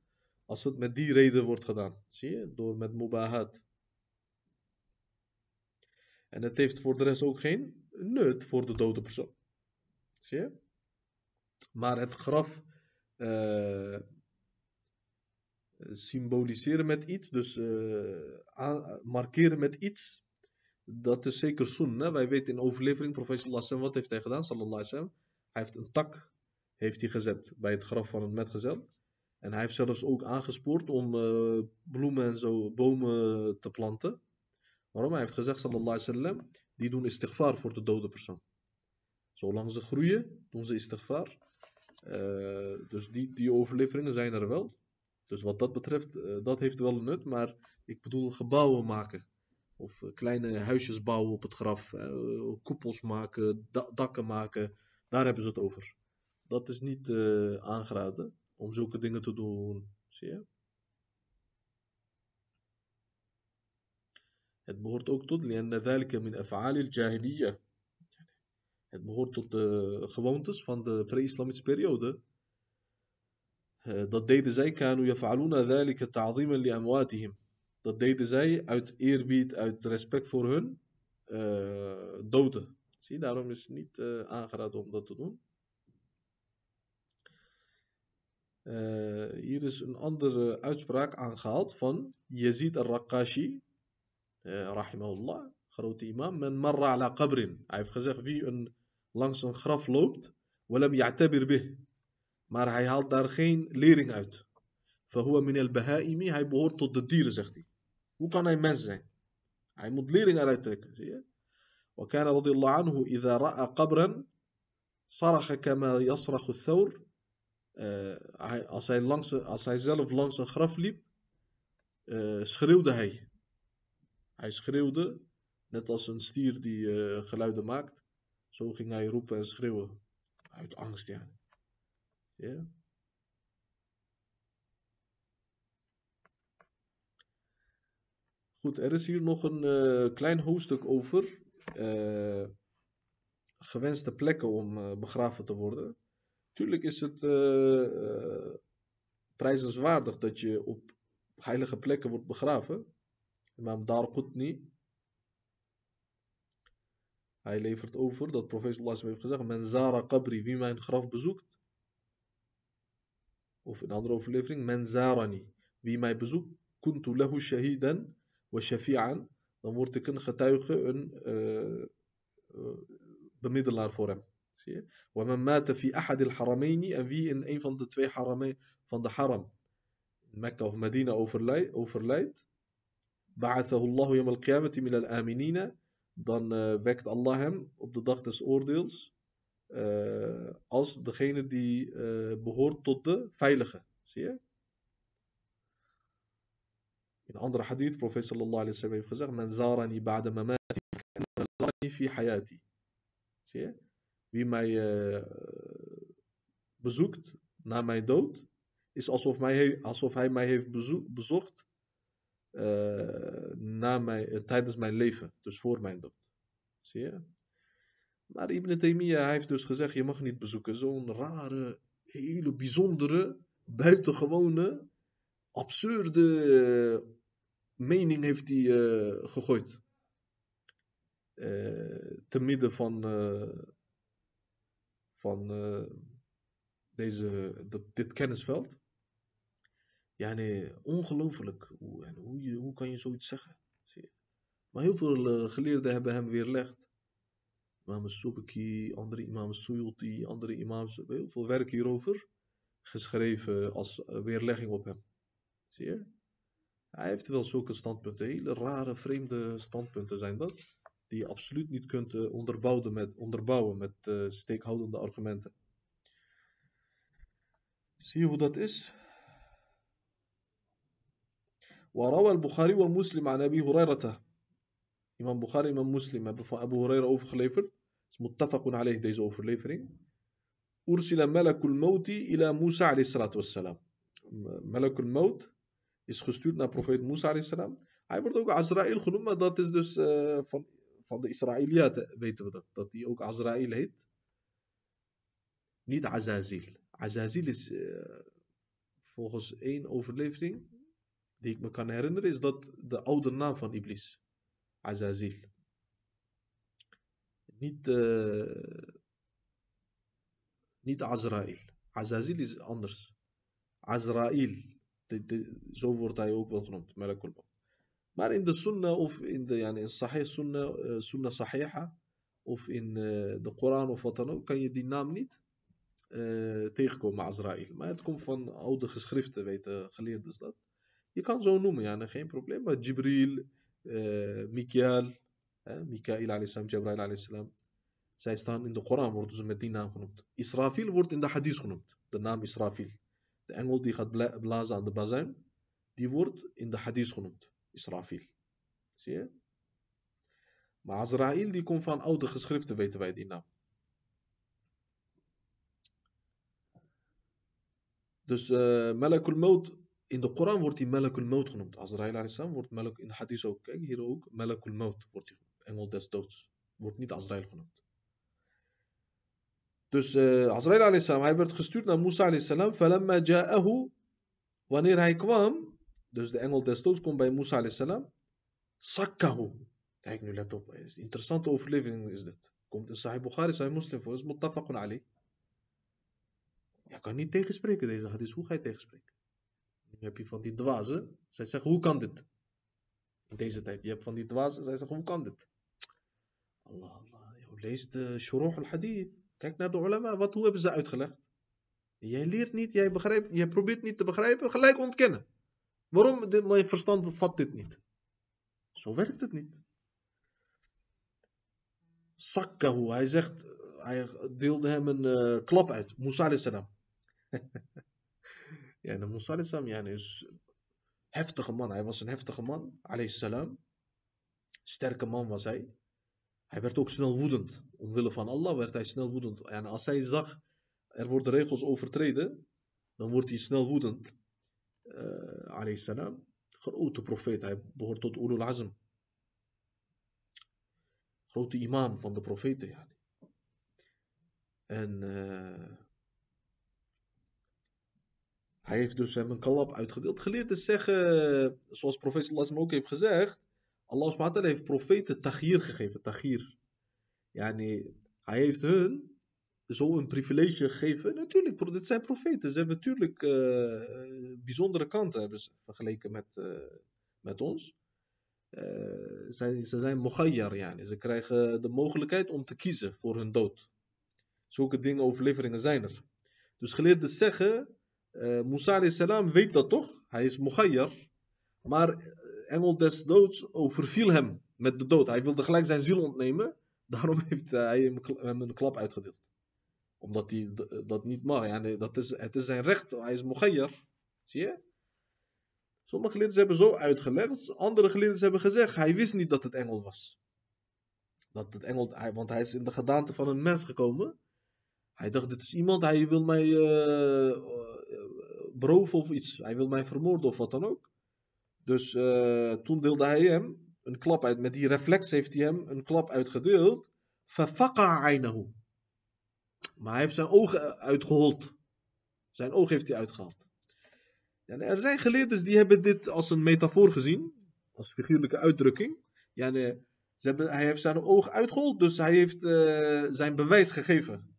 Speaker 1: als het met die reden wordt gedaan. Zie je, door met mubahat. En het heeft voor de rest ook geen nut voor de dode persoon. Zie je? Maar het graf uh, symboliseren met iets, dus uh, markeren met iets, dat is zeker sunnah. Wij weten in overlevering, professor Lassen, wat heeft hij gedaan? Sallallahu alaihi. Hij heeft een tak heeft hij gezet bij het graf van een metgezel. En hij heeft zelfs ook aangespoord om uh, bloemen en zo, bomen te planten. Waarom? Hij heeft gezegd, sallallahu alaihi wasallam, die doen istighfar voor de dode persoon. Zolang ze groeien, doen ze istighfar. Uh, dus die, die overleveringen zijn er wel. Dus wat dat betreft, uh, dat heeft wel een nut. Maar ik bedoel gebouwen maken. Of uh, kleine huisjes bouwen op het graf. koepels maken, da dakken maken. Daar hebben ze het over. Dat is niet aangeraden om zulke dingen te doen. Zie je? Het behoort ook tot لأن ذلك من أفعال الجاهلية. Het behoort tot de gewoontes van de pre-islamitische periode. Dat deden zij, كانوا يفعلون ذلك تعظيما لأمواتهم. Dat deden zij uit eerbied, uit respect voor hun uh, doden. Zie, daarom is het niet uh, aangeraden om dat te doen. Uh, hier is een andere uitspraak aangehaald van Yazid رحمه الله خروت إمام من مر على قبر. عايف خزاخ في أن لانسون خرف لوبت ولم يعتبر به. ما راح يهال دارخين ليرين أوت. فهو من البهائم هاي بهور ضد الدير زختي وكان هاي مزع هاي مود ليرين على تريك وكان رضي الله عنه إذا رأى قبرا صرخ كما يصرخ الثور آه، أصي لانس أصي زلف لانس خرف لي أه شخريو ده هاي. Hij schreeuwde, net als een stier die uh, geluiden maakt. Zo ging hij roepen en schreeuwen. Uit angst, ja. ja. Goed, er is hier nog een klein hoofdstuk over gewenste plekken om begraven te worden. Tuurlijk is het prijzenswaardig dat je op heilige plekken wordt begraven. Imam Darqutni. Hij levert over dat profeet Allah heeft gezegd. Men zara qabri, wie mijn graf bezoekt. Of in andere overlevering. Men zarani, wie mij bezoekt. Kuntu lahu shahidan wa shafi'an. Dan word ik een getuige, een eh, eh, bemiddelaar voor hem. Zie je? Wa fi ahad al. En wie in een van de twee harameen van de haram. Mekka of Medina overlijdt Ba'athahu yam al-qiyamati min al-aminina. Dan uh, wekt Allah hem op de dag des oordeels. Uh, als degene die uh, behoort tot de veilige. Zie je? In een andere hadith, profeet sallallahu alayhi wa sallam heeft gezegd: Men zarani ba'da mamati, zarani fi hayati. Zie je? Wie mij uh, bezoekt na mijn dood, is alsof, mij, alsof hij mij heeft bezocht na mijn, uh, tijdens mijn leven, dus voor mijn dood. Zie je? Maar Ibn Taymiyyah heeft dus gezegd, je mag niet bezoeken. Zo'n rare, hele bijzondere, buitengewone, absurde mening heeft hij gegooid. te midden van van uh, deze, dit kennisveld. Ja, nee, ongelooflijk. Hoe, hoe, hoe kan je zoiets zeggen? Maar heel veel uh, geleerden hebben hem weerlegd. Imam Subki, andere imam Suyuti, andere imams, heel veel werk hierover geschreven als weerlegging op hem. Zie je? Hij heeft wel zulke standpunten, hele rare, vreemde standpunten zijn dat die je absoluut niet kunt uh, onderbouwen met, onderbouwen met steekhoudende argumenten. Zie je hoe dat is? وروى البخاري ومسلم عن أبي هريرة Imam Bukhari en Imam Muslim hebben van Abu Huraira overgeleverd. Het is muttafaqun alayh deze overlevering. Ursila malakul mauti ila Musa alayhi salatu wassalam. Malakul maut is gestuurd naar profeet Musa alayhi salam. Hij wordt ook Azrael genoemd, maar dat is dus uh, van van de Israëliaten weten we dat. Dat die ook Azrael heet. Niet Azazil. Azazil is uh, volgens één overlevering die ik me kan herinneren, is dat de oude naam van Iblis. Azazil. Niet, uh, niet Azrael. Azazil is anders. Azrael. Zo wordt hij ook wel genoemd. Malakul Maar in de sunnah of in de yani in sahih sunnah, uh, sunnah sahiha of in uh, de Koran of wat dan ook, kan je die naam niet tegenkomen, Azrael. Maar het komt van oude geschriften, weten geleerden dat. Je kan zo noemen, ja, geen probleem. Maar Jibril, uh, Mikael, eh, Mikael alayhi Jibril zij staan in de Koran, worden ze met die naam genoemd. Israfil wordt in de hadith genoemd, de naam Israfil. De engel die gaat blazen aan de bazuin, die wordt in de hadith genoemd. Israfil. Zie je? Maar Azrael die komt van oude geschriften, weten wij die naam. Dus uh, Malakul Maut, in de Koran wordt hij Malakul Maut genoemd. Azrael wordt Malak, in de hadith ook, kijk hier ook, Malakul Maut wordt hij genoemd. Engel des doods. Wordt niet Azrael genoemd. Dus eh, uh, Azrael salam, hij werd gestuurd naar Musa salam. Falamma ja'ahu, wanneer hij kwam, dus de engel des doods komt bij Musa salam. Sakkahu. Kijk nu, let op. Interessante overleving is dit. Komt in Sahih Bukhari, Sahih Muslim voor. Is muttafaqun ali. Je kan niet tegenspreken deze hadith. Hoe ga je tegenspreken? Nu heb je van die dwazen. Zij zeggen, hoe kan dit? In deze tijd. Je hebt van die dwazen. Zij zeggen, hoe kan dit? Allah, Allah. Lees de Shuruh al-Hadith. Kijk naar de ulama, wat, hoe hebben ze uitgelegd? Jij leert niet, jij, begrijpt, jij probeert niet te begrijpen, gelijk ontkennen. Waarom? Mijn verstand vat dit niet. Zo werkt het niet. Sakkahu, hij zegt, hij deelde hem een uh, klap uit. Musa salam. de Musa salam ja, is heftige man. Hij was een heftige man, salam. Sterke man was hij. Hij werd ook snel woedend. Omwille van Allah werd hij snel woedend. En als hij zag, er worden regels overtreden, dan wordt hij snel woedend. Uh, salam. Grote profeet, hij behoort tot Ulul Azm. Grote imam van de profeten. En uh, hij heeft dus hem een kalap uitgedeeld. Geleerd zeggen, zoals profeet Sallallahu ook heeft gezegd, Allah subhanahu heeft profeten tagir gegeven, tagir. Ja, nee, hij heeft hun zo een privilege gegeven. Natuurlijk, dit zijn profeten. Ze hebben natuurlijk uh, bijzondere kanten hebben ze, vergeleken met, uh, met ons. Uh, zij, ze zijn mogayyar, yani. ze krijgen de mogelijkheid om te kiezen voor hun dood. Zulke dingen, overleveringen zijn er. Dus geleerden zeggen, uh, Musa salam weet dat toch? Hij is mogayyar. Maar engel des doods overviel hem met de dood. Hij wilde gelijk zijn ziel ontnemen. Daarom heeft hij hem een klap uitgedeeld. Omdat hij dat niet mag. Ja, dat is, het is zijn recht. Hij is mogayyar. Zie je? Sommige geleerden hebben zo uitgelegd. Andere geleerden hebben gezegd. Hij wist niet dat het engel was. Dat het engel, want hij is in de gedaante van een mens gekomen. Hij dacht, dit is iemand, hij wil mij beroven of iets. Hij wil mij vermoorden of wat dan ook. Dus uh, toen deelde hij hem een klap uit. Met die reflex heeft hij hem een klap uitgedeeld. Maar hij heeft zijn ogen uitgehold. Zijn oog heeft hij uitgehaald. Er zijn geleerders die hebben dit als een metafoor gezien. Als figuurlijke uitdrukking. Ja, ze hebben, hij heeft zijn oog uitgehold. Dus hij heeft uh, zijn bewijs gegeven.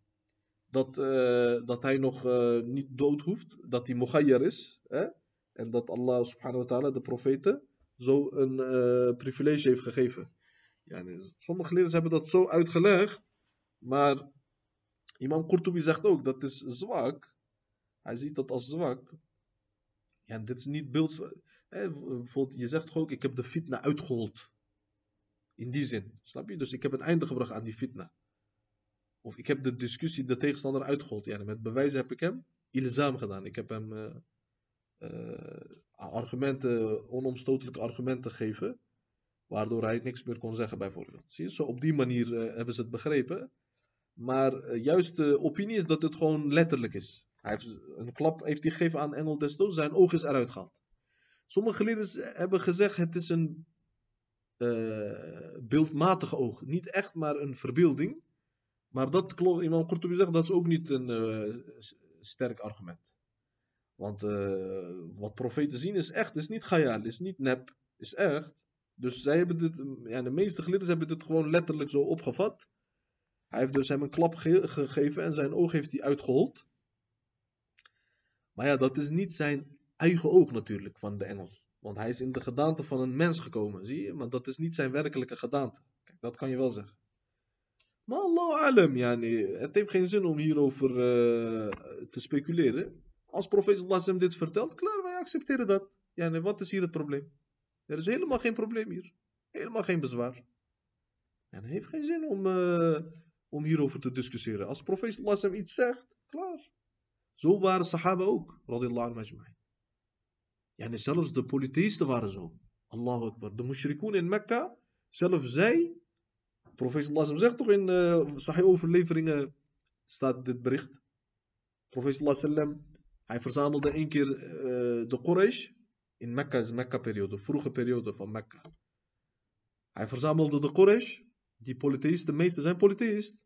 Speaker 1: Dat, uh, dat hij nog niet dood hoeft. Dat hij mogayyar is. Hè? En dat Allah subhanahu wa ta'ala de profeten zo een uh, privilege heeft gegeven. Ja, sommige leerders hebben dat zo uitgelegd. Maar Imam Qurtubi zegt ook dat is zwak. Hij ziet dat als zwak. Ja, dit is niet beeld. je zegt ook, ik heb de fitna uitgehold. In die zin, snap je? Dus ik heb een einde gebracht aan die fitna. Of ik heb de discussie, de tegenstander uitgehold. Ja, met bewijzen heb ik hem ilzaam gedaan. Ik heb hem uh, uh, argumenten, onomstotelijke argumenten geven. Waardoor hij niks meer kon zeggen, bijvoorbeeld. Zie je? Zo op die manier uh, hebben ze het begrepen. Maar juist de opinie is dat het gewoon letterlijk is. Hij heeft een klap heeft hij gegeven aan Engel des Doods, zijn oog is eruit gehaald. Sommige geleerden hebben gezegd het is een beeldmatig oog. Niet echt, maar een verbeelding. Maar dat klopt, iemand Qurtubi zegt, dat is ook niet een uh, sterk argument. Want uh, wat profeten zien is echt, is niet gayal, is niet nep, is echt. Dus zij hebben dit, ja, de meeste geleerden hebben dit gewoon letterlijk zo opgevat. Hij heeft dus hem een klap ge gegeven en zijn oog heeft hij uitgehold. Maar ja, dat is niet zijn eigen oog natuurlijk van de engel. Want hij is in de gedaante van een mens gekomen, zie je? Maar dat is niet zijn werkelijke gedaante. Kijk, dat kan je wel zeggen. Maar Allah alam, nee, het heeft geen zin om hierover uh, te speculeren. Als profeet Allah dit vertelt, klaar, wij accepteren dat. Nee, wat is hier het probleem? Er is helemaal geen probleem hier. Helemaal geen bezwaar. En het heeft geen zin om, uh, om hierover te discussiëren. Als profeet Allah iets zegt, klaar. Zo waren sahaba ook, anhu Ja, en zelfs de polytheïsten waren zo. Allahu Akbar. De mushrikoen in Mekka, zelf zij, profeet zegt toch in uh, sahih overleveringen, staat dit bericht. Profeet hij verzamelde één keer uh, de Quraysh in Mekka, is Mekka-periode, vroege periode van Mekka. Hij verzamelde de Quraysh, die polytheïsten, de meeste zijn polytheïst.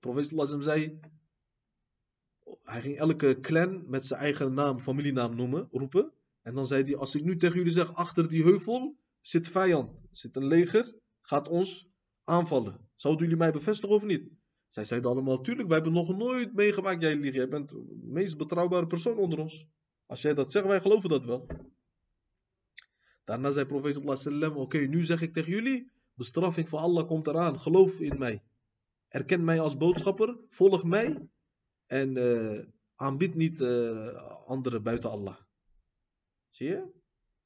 Speaker 1: Profeet zei, hij ging elke clan met zijn eigen naam, familienaam noemen, roepen. En dan zei hij, als ik nu tegen jullie zeg, achter die heuvel zit vijand, zit een leger, gaat ons aanvallen. Zouden jullie mij bevestigen of niet? Zij zeiden allemaal, tuurlijk, wij hebben nog nooit meegemaakt, jij liegt, jij bent de meest betrouwbare persoon onder ons. Als jij dat zegt, wij geloven dat wel. Daarna zei profeet sallam, oké, nu zeg ik tegen jullie, bestraffing van Allah komt eraan, geloof in mij. Erken mij als boodschapper, volg mij en uh, aanbid niet uh, anderen buiten Allah. Zie je?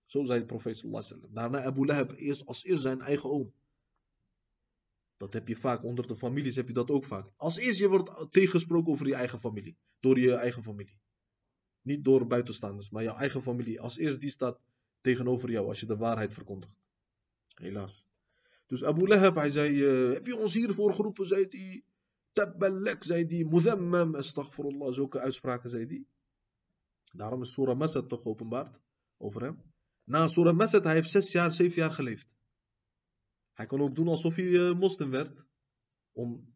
Speaker 1: Zo zei de profeet sallallahu. Daarna Abu Lahab eerst als eerst zijn eigen oom. Dat heb je vaak, onder de families heb je dat ook vaak. Als eerst je wordt tegengesproken over je eigen familie. Door je eigen familie. Niet door buitenstaanders, maar jouw eigen familie. Als eerst die staat tegenover jou als je de waarheid verkondigt. Helaas. Dus Abu Lahab, hij zei, uh, heb je ons hiervoor geroepen, zei hij. Tabbalek, zei hij. Mudhammam, astaghfirullah, zulke uitspraken, zei hij. Daarom is Surah Masad toch openbaard over hem. Na Surah Masad, hij heeft zes jaar, zeven jaar geleefd. Hij kon ook doen alsof hij uh, moslim werd. Om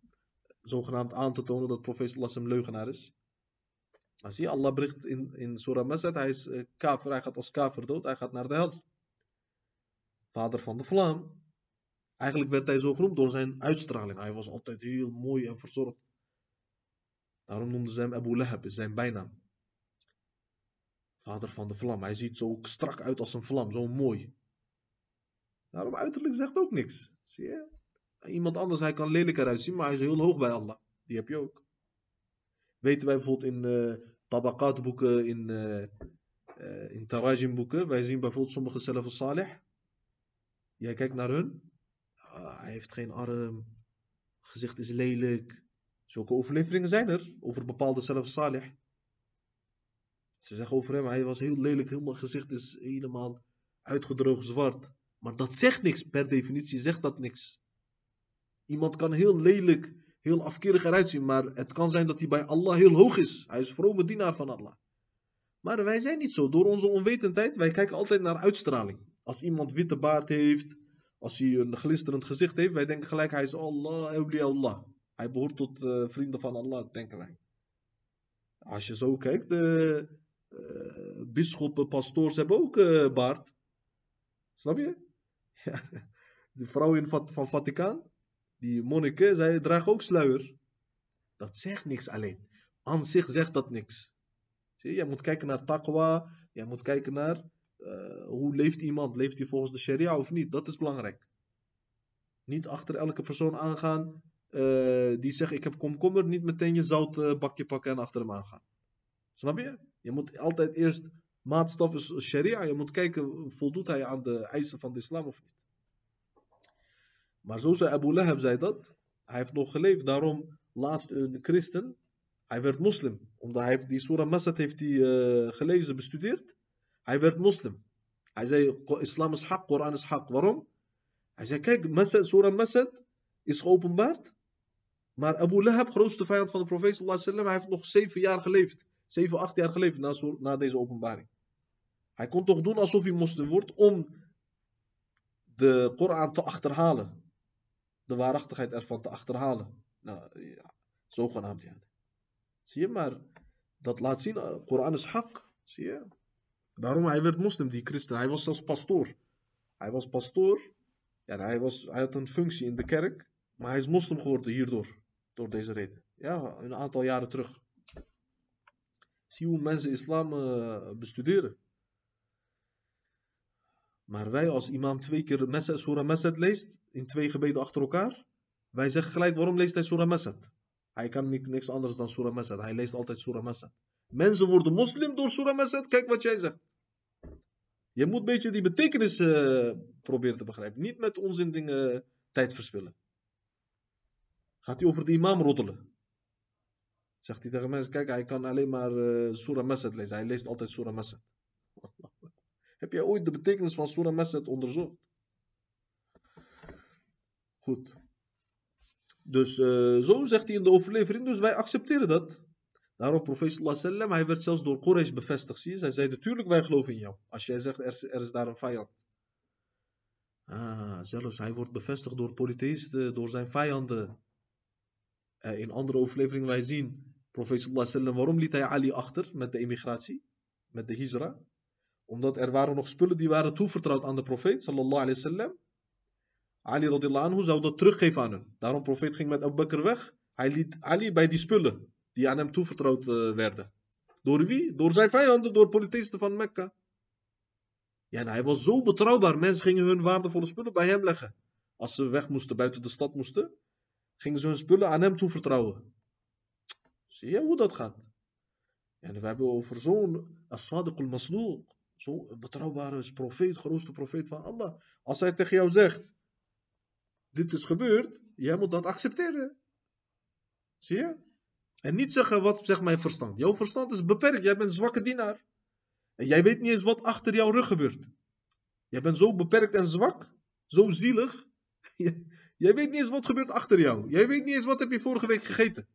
Speaker 1: zogenaamd aan te tonen dat profeet Sallallahu leugenaar is. Maar zie Allah bericht in, in Surah Masad, hij is uh, hij gaat als kafir dood, hij gaat naar de hel. Vader van de vlam. Eigenlijk werd hij zo genoemd door zijn uitstraling. Hij was altijd heel mooi en verzorgd. Daarom noemden ze hem Abu Lahab, is zijn bijnaam. Vader van de vlam. Hij ziet zo strak uit als een vlam, zo mooi. Daarom uiterlijk zegt ook niks. Zie je? Iemand anders, hij kan lelijk eruit zien, maar hij is heel hoog bij Allah. Die heb je ook. Weten wij bijvoorbeeld in uh, tabakat boeken, in, uh, uh, in tarajim boeken. Wij zien bijvoorbeeld sommige salaf salih. Jij kijkt naar hun. Ah, hij heeft geen arm. Gezicht is lelijk. Zulke overleveringen zijn er over bepaalde salaf salih. Ze zeggen over hem, hij was heel lelijk, helemaal gezicht is helemaal uitgedroogd zwart. Maar dat zegt niks, per definitie zegt dat niks. Iemand kan heel lelijk, heel afkerig eruit zien, maar het kan zijn dat hij bij Allah heel hoog is. Hij is vrome dienaar van Allah. Maar wij zijn niet zo. Door onze onwetendheid, wij kijken altijd naar uitstraling. Als iemand witte baard heeft, als hij een glisterend gezicht heeft, wij denken gelijk, hij is Allah, Allah. Hij behoort tot uh, vrienden van Allah, denken wij. Als je zo kijkt, uh, bisschoppen, pastoors hebben ook baard. Snap je? De vrouw van, Vaticaan, die monniken, zij dragen ook sluier. Dat zegt niks alleen. Aan zich zegt dat niks. Zie je, moet kijken naar taqwa, jij moet kijken naar uh, hoe leeft iemand. Leeft hij volgens de sharia of niet? Dat is belangrijk. Niet achter elke persoon aangaan die zegt ik heb komkommer, niet meteen je zoutbakje pakken en achter hem aangaan. Snap je? Je moet altijd eerst maatstaf is sharia. Je moet kijken, voldoet hij aan de eisen van de islam of niet. Maar zo zei Abu Lahab zei dat. Hij heeft nog geleefd. Daarom laatst een christen. Hij werd moslim. Omdat hij die surah Masad heeft hij, uh, gelezen, bestudeerd. Hij werd moslim. Hij zei, islam is haq, Koran is haq. Waarom? Hij zei, kijk, Masad, surah Masad is geopenbaard. Maar Abu Lahab, grootste vijand van de profeet hij heeft nog zeven jaar geleefd. 7, 8 jaar geleefd na, na, deze openbaring. Hij kon toch doen alsof hij moslim wordt om de Koran te achterhalen. De waarachtigheid ervan te achterhalen. Nou, ja, zogenaamd ja. Zie je maar, dat laat zien, de Koran is hak. Zie je? Daarom hij werd moslim, die christen. Hij was zelfs pastoor. Hij was pastoor. Ja, hij, was, hij had een functie in de kerk. Maar hij is moslim geworden hierdoor. Door deze reden. Ja, een aantal jaren terug. Zie hoe mensen islam uh, bestuderen. Maar wij als imam twee keer Surah Mesed leest, in twee gebeden achter elkaar, wij zeggen gelijk waarom leest hij Surah Mesed? Hij kan niet, niks anders dan Surah Mesed. Hij leest altijd Surah Mesed. Mensen worden moslim door Surah Mesed. Kijk wat jij zegt. Je moet een beetje die betekenis uh, proberen te begrijpen. Niet met onzin dingen tijd verspillen. Gaat hij over de imam roddelen? Zegt hij tegen mensen, kijk, hij kan alleen maar uh, Surah Masad lezen. Hij leest altijd Surah Masad. Heb jij ooit de betekenis van Surah Masad onderzocht? Goed. Dus uh, zo zegt hij in de overlevering, dus wij accepteren dat. Daarom, profeet sallam, hij werd zelfs door Quraysh bevestigd. Je? Zij zei, natuurlijk wij geloven in jou. Als jij zegt, er is, daar een vijand. Ah, zelfs hij wordt bevestigd door polytheïsten, door zijn vijanden. Uh, in andere overleveringen wij zien Profeet sallallahu waarom liet hij Ali achter met de emigratie, met de hijra? Omdat er waren nog spullen die waren toevertrouwd aan de profeet sallallahu wasallam. Ali radillahu anhu zou dat teruggeven aan hen. Daarom profeet ging met Abu Bakr weg. Hij liet Ali bij die spullen die aan hem toevertrouwd uh, werden. Door wie? Door zijn vijanden, door polytheïsten van Mekka. Ja, hij was zo betrouwbaar. Mensen gingen hun waardevolle spullen bij hem leggen. Als ze weg moesten, buiten de stad moesten. gingen ze hun spullen aan hem toevertrouwen. Zie je hoe dat gaat? En we hebben over zo'n as-sadiq al-masluq, zo'n betrouwbare profeet, grootste profeet van Allah. Als hij tegen jou zegt, dit is gebeurd, jij moet dat accepteren. Zie je? En niet zeggen, wat zegt mijn verstand? Jouw verstand is beperkt, jij bent een zwakke dienaar. En jij weet niet eens wat achter jouw rug gebeurt. Jij bent zo beperkt en zwak, zo zielig. Jij weet niet eens wat gebeurt achter jou. Jij weet niet eens wat heb je vorige week gegeten.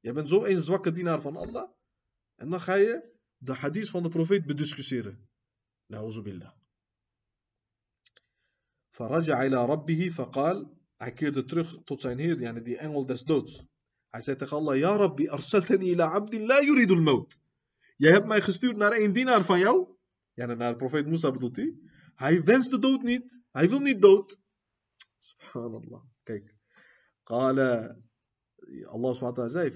Speaker 1: Jij bent zo een zwakke dienaar van Allah. En dan ga je de hadith van de profeet bediscussiëren. Nauzubillah. Faraja ila rabbihi faqal. Hij keerde terug tot zijn heer, yani die engel des doods. Hij zei tegen Allah, Ja Rabbi, arsaltani ila abdin la yuridul maut. Jij hebt mij gestuurd naar een dienaar van jou. Ja, naar de profeet Musa bedoelt hij. Hij wenst de dood niet. Hij wil niet dood. Subhanallah. Kijk. Qala. Allah subhanahu zei.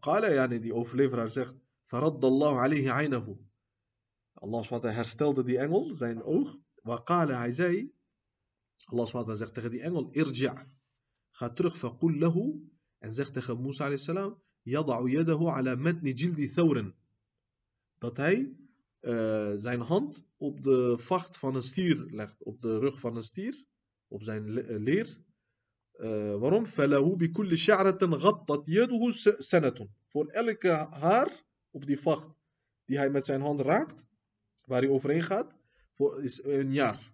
Speaker 1: Qala, yani die overleveraar zegt. Faraddallahu alayhi aynahu. Allah subhanahu herstelde die engel, zijn oog. Wa qala, hij zei. Allah subhanahu zegt tegen die engel. Irja. Ga terug. Faqul lahu. En zegt tegen Musa alayhi salam. Yada'u yadahu ala matni jildi thawren. Dat hij uh, zijn hand op de vacht van een stier legt, op de rug van een stier, op zijn leer. Uh, waarom? فَلَهُ بِكُلِّ شَعْرَةٍ غَطَّتْ يَدُهُ سَنَةٌ Voor elke haar op die vacht die hij met zijn hand raakt, waar hij overheen gaat, voor, is een jaar.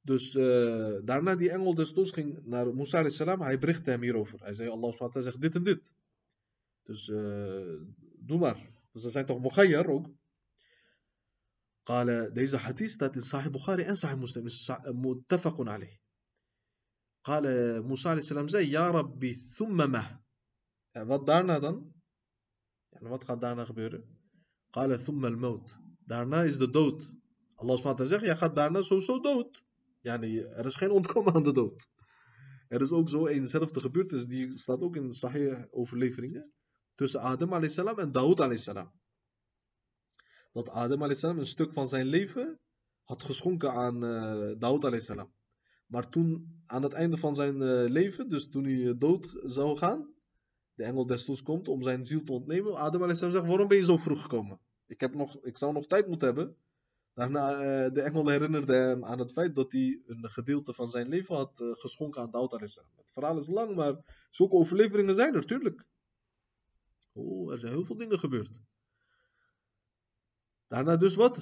Speaker 1: Dus uh, daarna die engel des doods ging naar Musa salam, hij berichtte hem hierover. Hij zei, Allah SWT zegt dit en dit. Dus doe maar. Dus er zijn toch mughayyar ook. قال deze hadith staat in Sahih Bukhari en Sahih Muslim is muttafaqun alayh. قال Musa alayhi salam zei Ja Rabbi thumma ma. En wat daarna dan? En wat gaat daarna gebeuren? Qala thumma al-maut. Daarna is de dood. Allah subhanahu zegt, jij gaat daarna sowieso dood. Yani, er is geen ontkomen aan de dood. Er is ook zo eenzelfde gebeurtenis, die staat ook in Sahih overleveringen, tussen Adam a.s. en Daoud salam. Dat Adam a.s. een stuk van zijn leven had geschonken aan eh, uh, Daoud salam. Maar toen, aan het einde van zijn eh, leven, dus toen hij eh, dood zou gaan, de engel des komt om zijn ziel te ontnemen. Adam a.s. zegt, waarom ben je zo vroeg gekomen? Ik, heb nog, ik zou nog tijd moeten hebben. Daarna, uh, de engel herinnerde hem aan het feit dat hij een gedeelte van zijn leven had uh, geschonken aan Daoud a.s. Het verhaal is lang, maar zulke overleveringen zijn er, tuurlijk. Oh, er zijn heel veel dingen gebeurd. Daarna dus wat?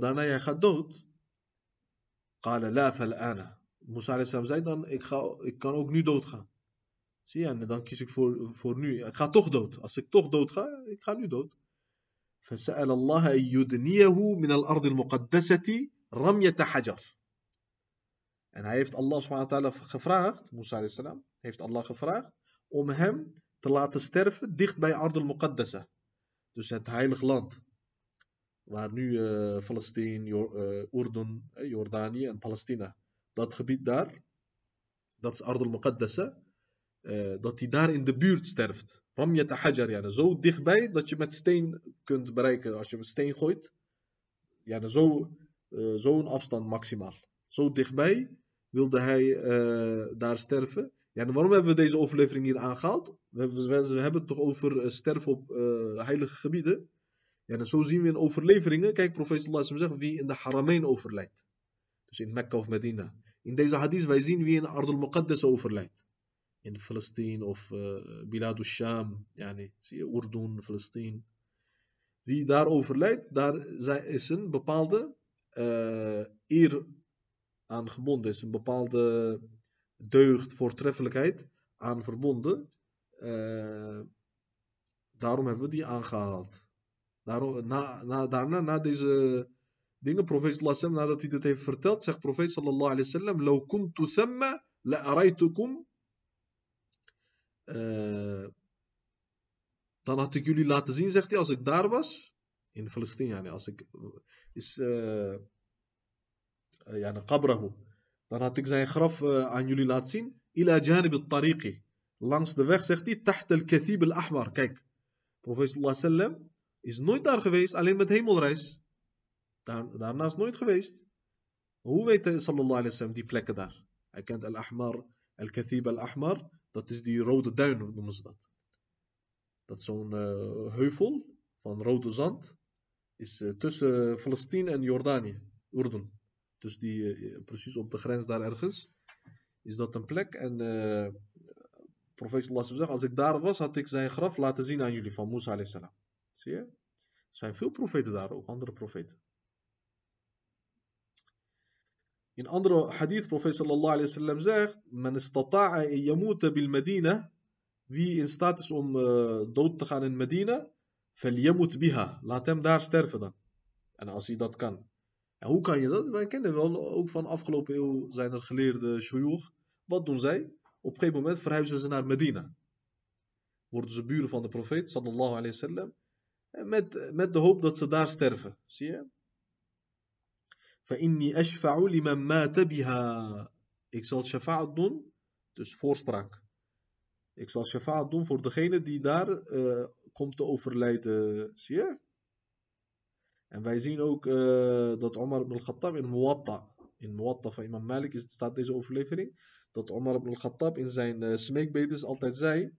Speaker 1: Daarna jij gaat dood. Qala la fal'ana. Musa zei dan, ik, ga, ik kan ook nu doodgaan. Zie je, en dan kies ik voor, voor nu. Ik ga toch dood. Als ik toch dood ga, ik ga nu dood. فسأل الله أن يدنيه من الأرض المقدسة رمية حجر. En hij heeft Allah subhanahu wa ta'ala gevraagd, Musa a.s. heeft Allah gevraagd om hem te laten sterven dicht bij Ardul Muqaddasa. Dus het heilig land. Waar nu uh, Palestijn, uh, Urdun, uh, Jordanië en Palestina. Dat gebied daar, dat is Ardul Muqaddasa. dat hij daar in de buurt sterft. Ramyat Hajar, ja, zo dichtbij dat je met steen kunt bereiken. Als je met steen gooit, ja, zo, zo'n afstand maximaal. Zo dichtbij wilde hij daar sterven. Ja, en waarom hebben we deze overlevering hier aangehaald? We hebben, we hebben het toch over uh, sterven op uh, heilige gebieden. Ja, en zo zien we in overleveringen. Kijk, profeet sallallahu zegt wie in de Harameen overlijdt. Dus in Mekka of Medina. In deze hadith wij zien wie in Ardul Muqaddas overlijdt In Palestijn of uh, Bilad al-Sham. Yani, zie je, Urdun, Palestijn. Wie daar overlijdt, daar is een bepaalde uh, eer aan gebonden. Is een bepaalde deugd, voortreffelijkheid aan verbonden. Uh, daarom hebben we die aangehaald. Daarom, na, na, daarna, na deze dingen, profeet sallallahu nadat hij dit heeft verteld, zegt profeet sallallahu alayhi wasallam, لو كنت ثم لأريتكم uh, dan had ik jullie laten zien, zegt hij, als ik daar was, in Palestina, yani, als ik, is, uh, dan had ik zijn graf aan jullie laten zien. Ila janib al-tariqi. Langs de weg zegt hij, taht al-kathib al-ahmar. Kijk, profeet sallam is nooit daar geweest, alleen met hemelreis. Daar, daarnaast nooit geweest. Hoe weet hij sallallahu alayhi wasallam die plekken daar? Hij kent Al-Ahmar, Al-Kathib Al-Ahmar. Dat is die rode duin, noemen ze dat. Dat is zo'n uh, heuvel van rode zand. Is uh, tussen Palestina en Jordanië, Urdun. Dus die, uh, precies op de grens daar ergens. Is dat een plek. En profeet sallallahu zegt, als ik daar was, had ik zijn graf laten zien aan jullie van Musa salam. Zie je? Er zijn veel profeten daar ook, andere profeten. In andere hadith, profeet sallallahu alayhi wasallam zegt, men yamuta bil Medina, wie in staat is om uh, dood te gaan in Medina, laat hem daar sterven dan. En als hij dat kan. En hoe kan je dat? Wij kennen wel, ook van afgelopen eeuw zijn er geleerde shuyukh. Wat doen zij? Op een gegeven moment verhuizen ze naar Medina. Worden ze buren van de profeet, sallallahu alayhi wasallam. Met, met de hoop dat ze daar sterven. Zie je? فَإِنِّي أَشْفَعُ لِمَنْ مَاتَ بِهَا Ik zal shafa'at doen, dus voorspraak. Ik zal shafa'at doen voor degene die daar uh, komt te overlijden. Zie je? En wij zien ook uh, dat Omar ibn al-Khattab in Muwatta, in Muwatta van Imam Malik is, staat deze overlevering, dat Omar ibn al-Khattab in zijn uh, smeekbedes altijd zei,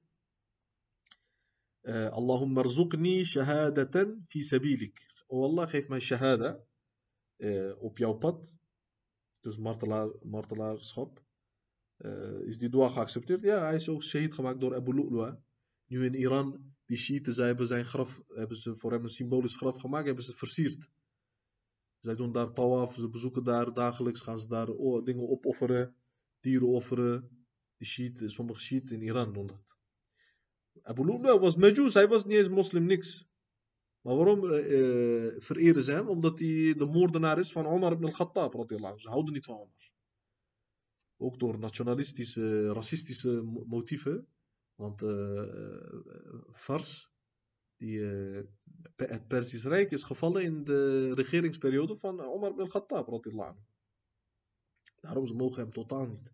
Speaker 1: uh, Allahumma rzuqni shahadatan fi sabilik. O Allah, geef mij shahada uh, op jouw pad. Dus martelaar, martelaarschap. Uh, is die dua geaccepteerd? Ja, hij is ook shahid gemaakt door Abu Lu'lu'a. Nu in Iran, die Shiiten, zij hebben zijn graf, hebben ze voor hem een symbolisch graf gemaakt, hebben ze versierd. Zij doen daar tawaf, ze bezoeken daar dagelijks, gaan ze daar oh, dingen opofferen, dieren offeren. Die Shiiten, sommige Shiiten in Iran doen dat. Abu Lu'lu'a was Majus, hij was niet eens moslim, niks. Maar waarom uh, vereren ze hem? Omdat hij de moordenaar is van Omar ibn al-Khattab. Ze houden niet van Omar. Ook door nationalistische, racistische motieven. Want uh, Fars, die, het Persisch Rijk, is gevallen in de regeringsperiode van Omar ibn al-Khattab. Daarom ze mogen hem totaal niet.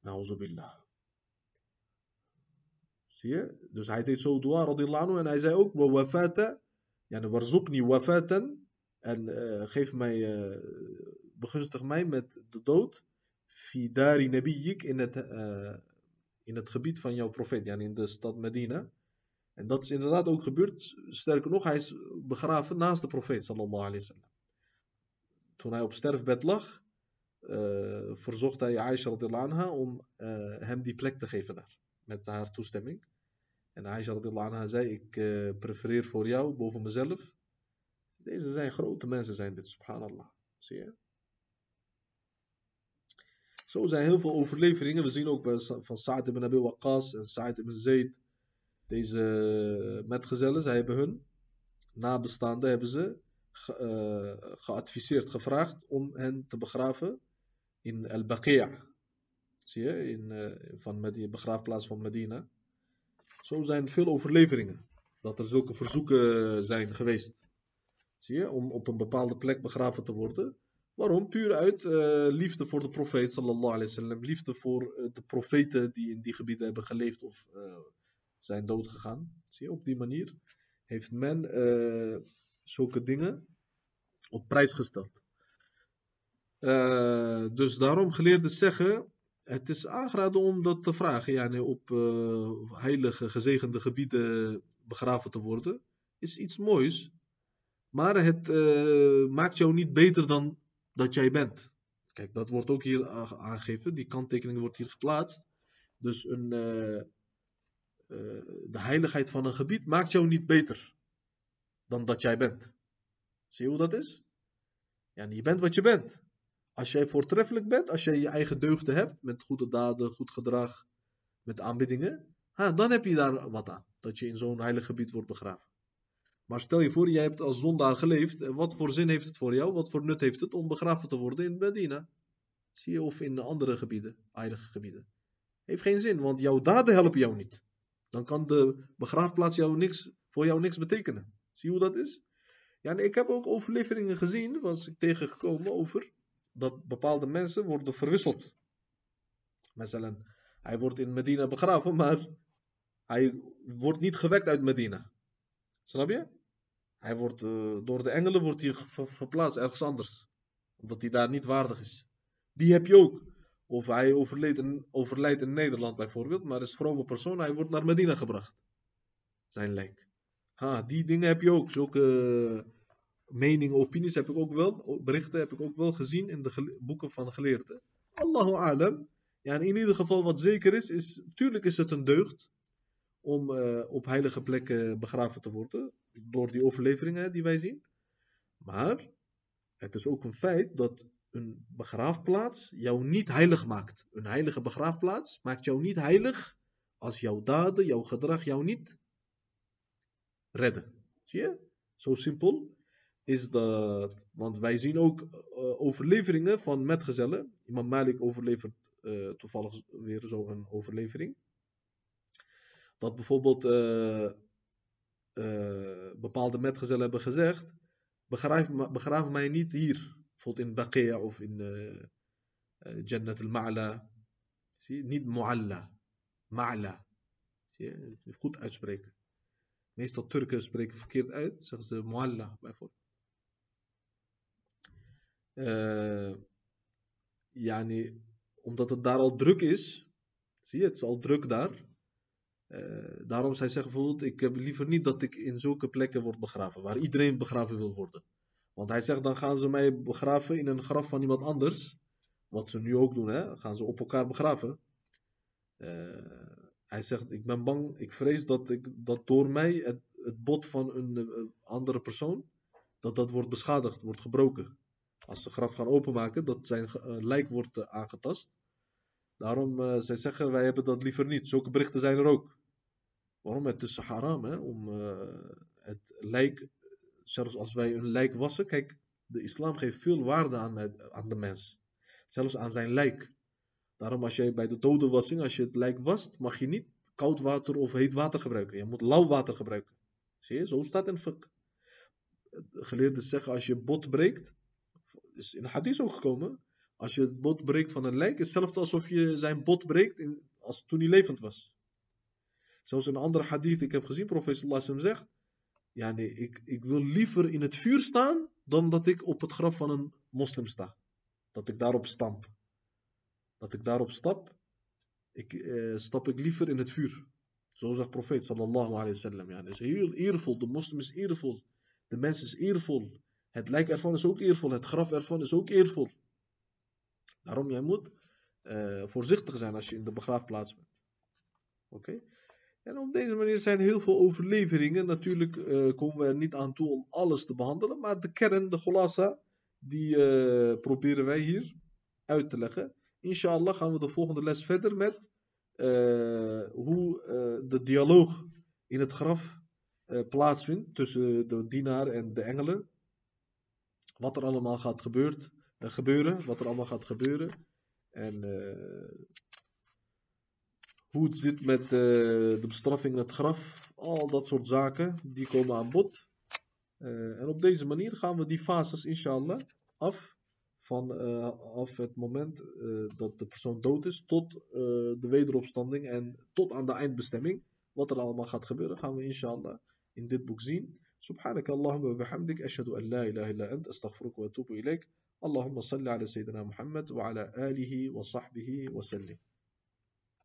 Speaker 1: Nauzubillah. Zie je? Dus hij deed zo dua en hij zei ook wa wafata yani wafatan en uh, geef mij uh, begunstig mij met de dood fi dari nabiyik in het in het gebied van jouw profeet yani in de stad Medina. En dat is inderdaad ook gebeurd. Sterker nog hij is begraven naast de profeet sallallahu alayhi toen hij op sterfbed lag verzocht hij Aisha anha om hem die plek te geven daar met haar toestemming. En Aisha anha zei, ik uh, prefereer voor jou boven mezelf. Deze zijn grote mensen zijn dit, subhanallah. Zie je? Zo zijn heel veel overleveringen. We zien ook van Sa'd ibn Abi Waqqas en Sa'd ibn Zayd. Deze metgezellen, zij hebben hun nabestaanden hebben ze ge, uh, geadviseerd, gevraagd om hen te begraven in Al-Baqi'. Zie je, in, uh, van Medina, begraafplaats van Medina. Zo zijn veel overleveringen. Dat er zulke verzoeken zijn geweest. Zie je, om op een bepaalde plek begraven te worden. Waarom? Puur uit uh, liefde voor de profeet, sallallahu alayhi wasallam. Liefde voor uh, de profeten die in die gebieden hebben geleefd of uh, zijn doodgegaan. Zie je, op die manier heeft men zulke dingen op prijs gesteld. dus daarom geleerden zeggen, het is aangeraden om dat te vragen. Ja, op uh, heilige, gezegende gebieden begraven te worden. Is iets moois. Maar het uh, maakt jou niet beter dan dat jij bent. Kijk, dat wordt ook hier aangegeven. Die kanttekening wordt hier geplaatst. Dus een, uh, de heiligheid van een gebied maakt jou niet beter dan dat jij bent. Zie je hoe dat is? Ja, je bent wat je bent. Als jij voortreffelijk bent, als jij je eigen deugden hebt, met goede daden, goed gedrag, met aanbiddingen, dan heb je daar wat aan. Dat je in zo'n heilig gebied wordt begraven. Maar stel je voor, jij hebt als zondaar geleefd. Wat voor zin heeft het voor jou? Wat voor nut heeft het om begraven te worden in Medina? Zie je, of in andere gebieden, heilige gebieden. Heeft geen zin, want jouw daden helpen jou niet. Dan kan de begraafplaats jou niks, voor jou niks betekenen. Zie je hoe dat is? Ja, en ik heb ook overleveringen gezien, was ik tegengekomen over bepaalde mensen worden verwisseld. Hij wordt in Medina begraven, maar hij wordt niet gewekt uit Medina. Snap je? Hij wordt, uh, door de engelen wordt hij verplaatst ergens anders. Omdat hij daar niet waardig is. Die heb je ook. Of hij overleed in, overlijdt in Nederland bijvoorbeeld, maar is vrome persoon, hij wordt naar Medina gebracht. Zijn lijk. Ha, die dingen heb je ook. Zulke meningen, opinies heb ik ook wel, berichten heb ik ook wel gezien in de boeken van geleerden. Allahu alam. Ja, in ieder geval wat zeker is, is, tuurlijk is het een deugd om uh, op heilige plekken begraven te worden, door die overleveringen die wij zien. Maar het is ook een feit dat een begraafplaats jou niet heilig maakt. Een heilige begraafplaats maakt jou niet heilig als jouw daden, jouw gedrag jou niet redden. Zie je? Zo simpel is dat. Want wij zien ook uh, overleveringen van metgezellen. Imam Malik overlevert uh, toevallig weer zo'n overlevering. Dat bijvoorbeeld uh, bepaalde metgezellen hebben gezegd: begraaf, begraaf mij niet hier. Bijvoorbeeld in Baqia of in Jannat al-Ma'la. Zie? Niet Mu'alla. Ma'la. Zie? Goed uitspreken. Meestal Turken spreken verkeerd uit, zeggen ze Mu'alla bijvoorbeeld. Uh, omdat het daar al druk is. Zie je, het is al druk daar. Uh, daarom zij zeggen bijvoorbeeld, ik heb liever niet dat ik in zulke plekken word begraven, waar iedereen begraven wil worden. Want hij zegt, dan gaan ze mij begraven in een graf van iemand anders. Wat ze nu ook doen, hè? gaan ze op elkaar begraven. Uh, hij zegt, ik ben bang, ik vrees dat, ik, dat door mij het, het bot van een, een andere persoon, dat dat wordt beschadigd, wordt gebroken als ze graf gaan openmaken, dat zijn uh, lijk wordt uh, aangetast. Daarom, uh, zij zeggen, wij hebben dat liever niet. Zulke berichten zijn er ook. Waarom? Het is haram, hè? Om het lijk, zelfs als wij een lijk wassen, kijk, de islam geeft veel waarde aan, aan de mens. Zelfs aan zijn lijk. Daarom, als jij bij de dodenwassing, als je het lijk wast, mag je niet koud water of heet water gebruiken. Je moet lauw water gebruiken. Zie je? Zo staat in fiqh. Geleerden zeggen, als je bot breekt, is in hadith ook gekomen. Als je het bot breekt van een lijk, is hetzelfde alsof je zijn bot breekt in, als toen hij levend was. Zoals een andere hadith ik heb gezien, professor Lassem zegt. Ja, nee, ik, ik wil liever in het vuur staan dan dat ik op het graf van een moslim sta. Dat ik daarop stamp. Dat ik daarop stap, ik, eh, stap ik liever in het vuur. Zo zegt profeet sallallahu alayhi wa sallam. Ja, is heel eervol. De moslim is eervol. De mens is eervol. Het lijk ervan is ook eervol. Het graf ervan is ook eervol. Daarom, jij moet uh, voorzichtig zijn als je in de begraafplaats bent. Oké? En op deze manier zijn heel veel overleveringen. Natuurlijk uh, komen we er niet aan toe om alles te behandelen. Maar de kern, de golassa, die uh, proberen wij hier uit te leggen. Inshallah gaan we de volgende les verder met hoe de dialoog in het graf plaatsvindt tussen de dienaar en de engelen wat er allemaal gaat uh, gebeuren, wat er allemaal gaat gebeuren. En uh, hoe het zit met uh, de bestraffing in het graf, al dat soort zaken, die komen aan bod. en op deze manier gaan we die fases, inshallah, af van af het moment dat de persoon dood is tot de wederopstanding en tot aan de eindbestemming. Wat er allemaal gaat gebeuren, gaan we inshallah in dit boek zien. سبحانك اللهم وبحمدك أشهد أن لا إله إلا أنت أستغفرك وأتوب إليك. اللهم صل على سيدنا محمد وعلى آله وصحبه وسلم.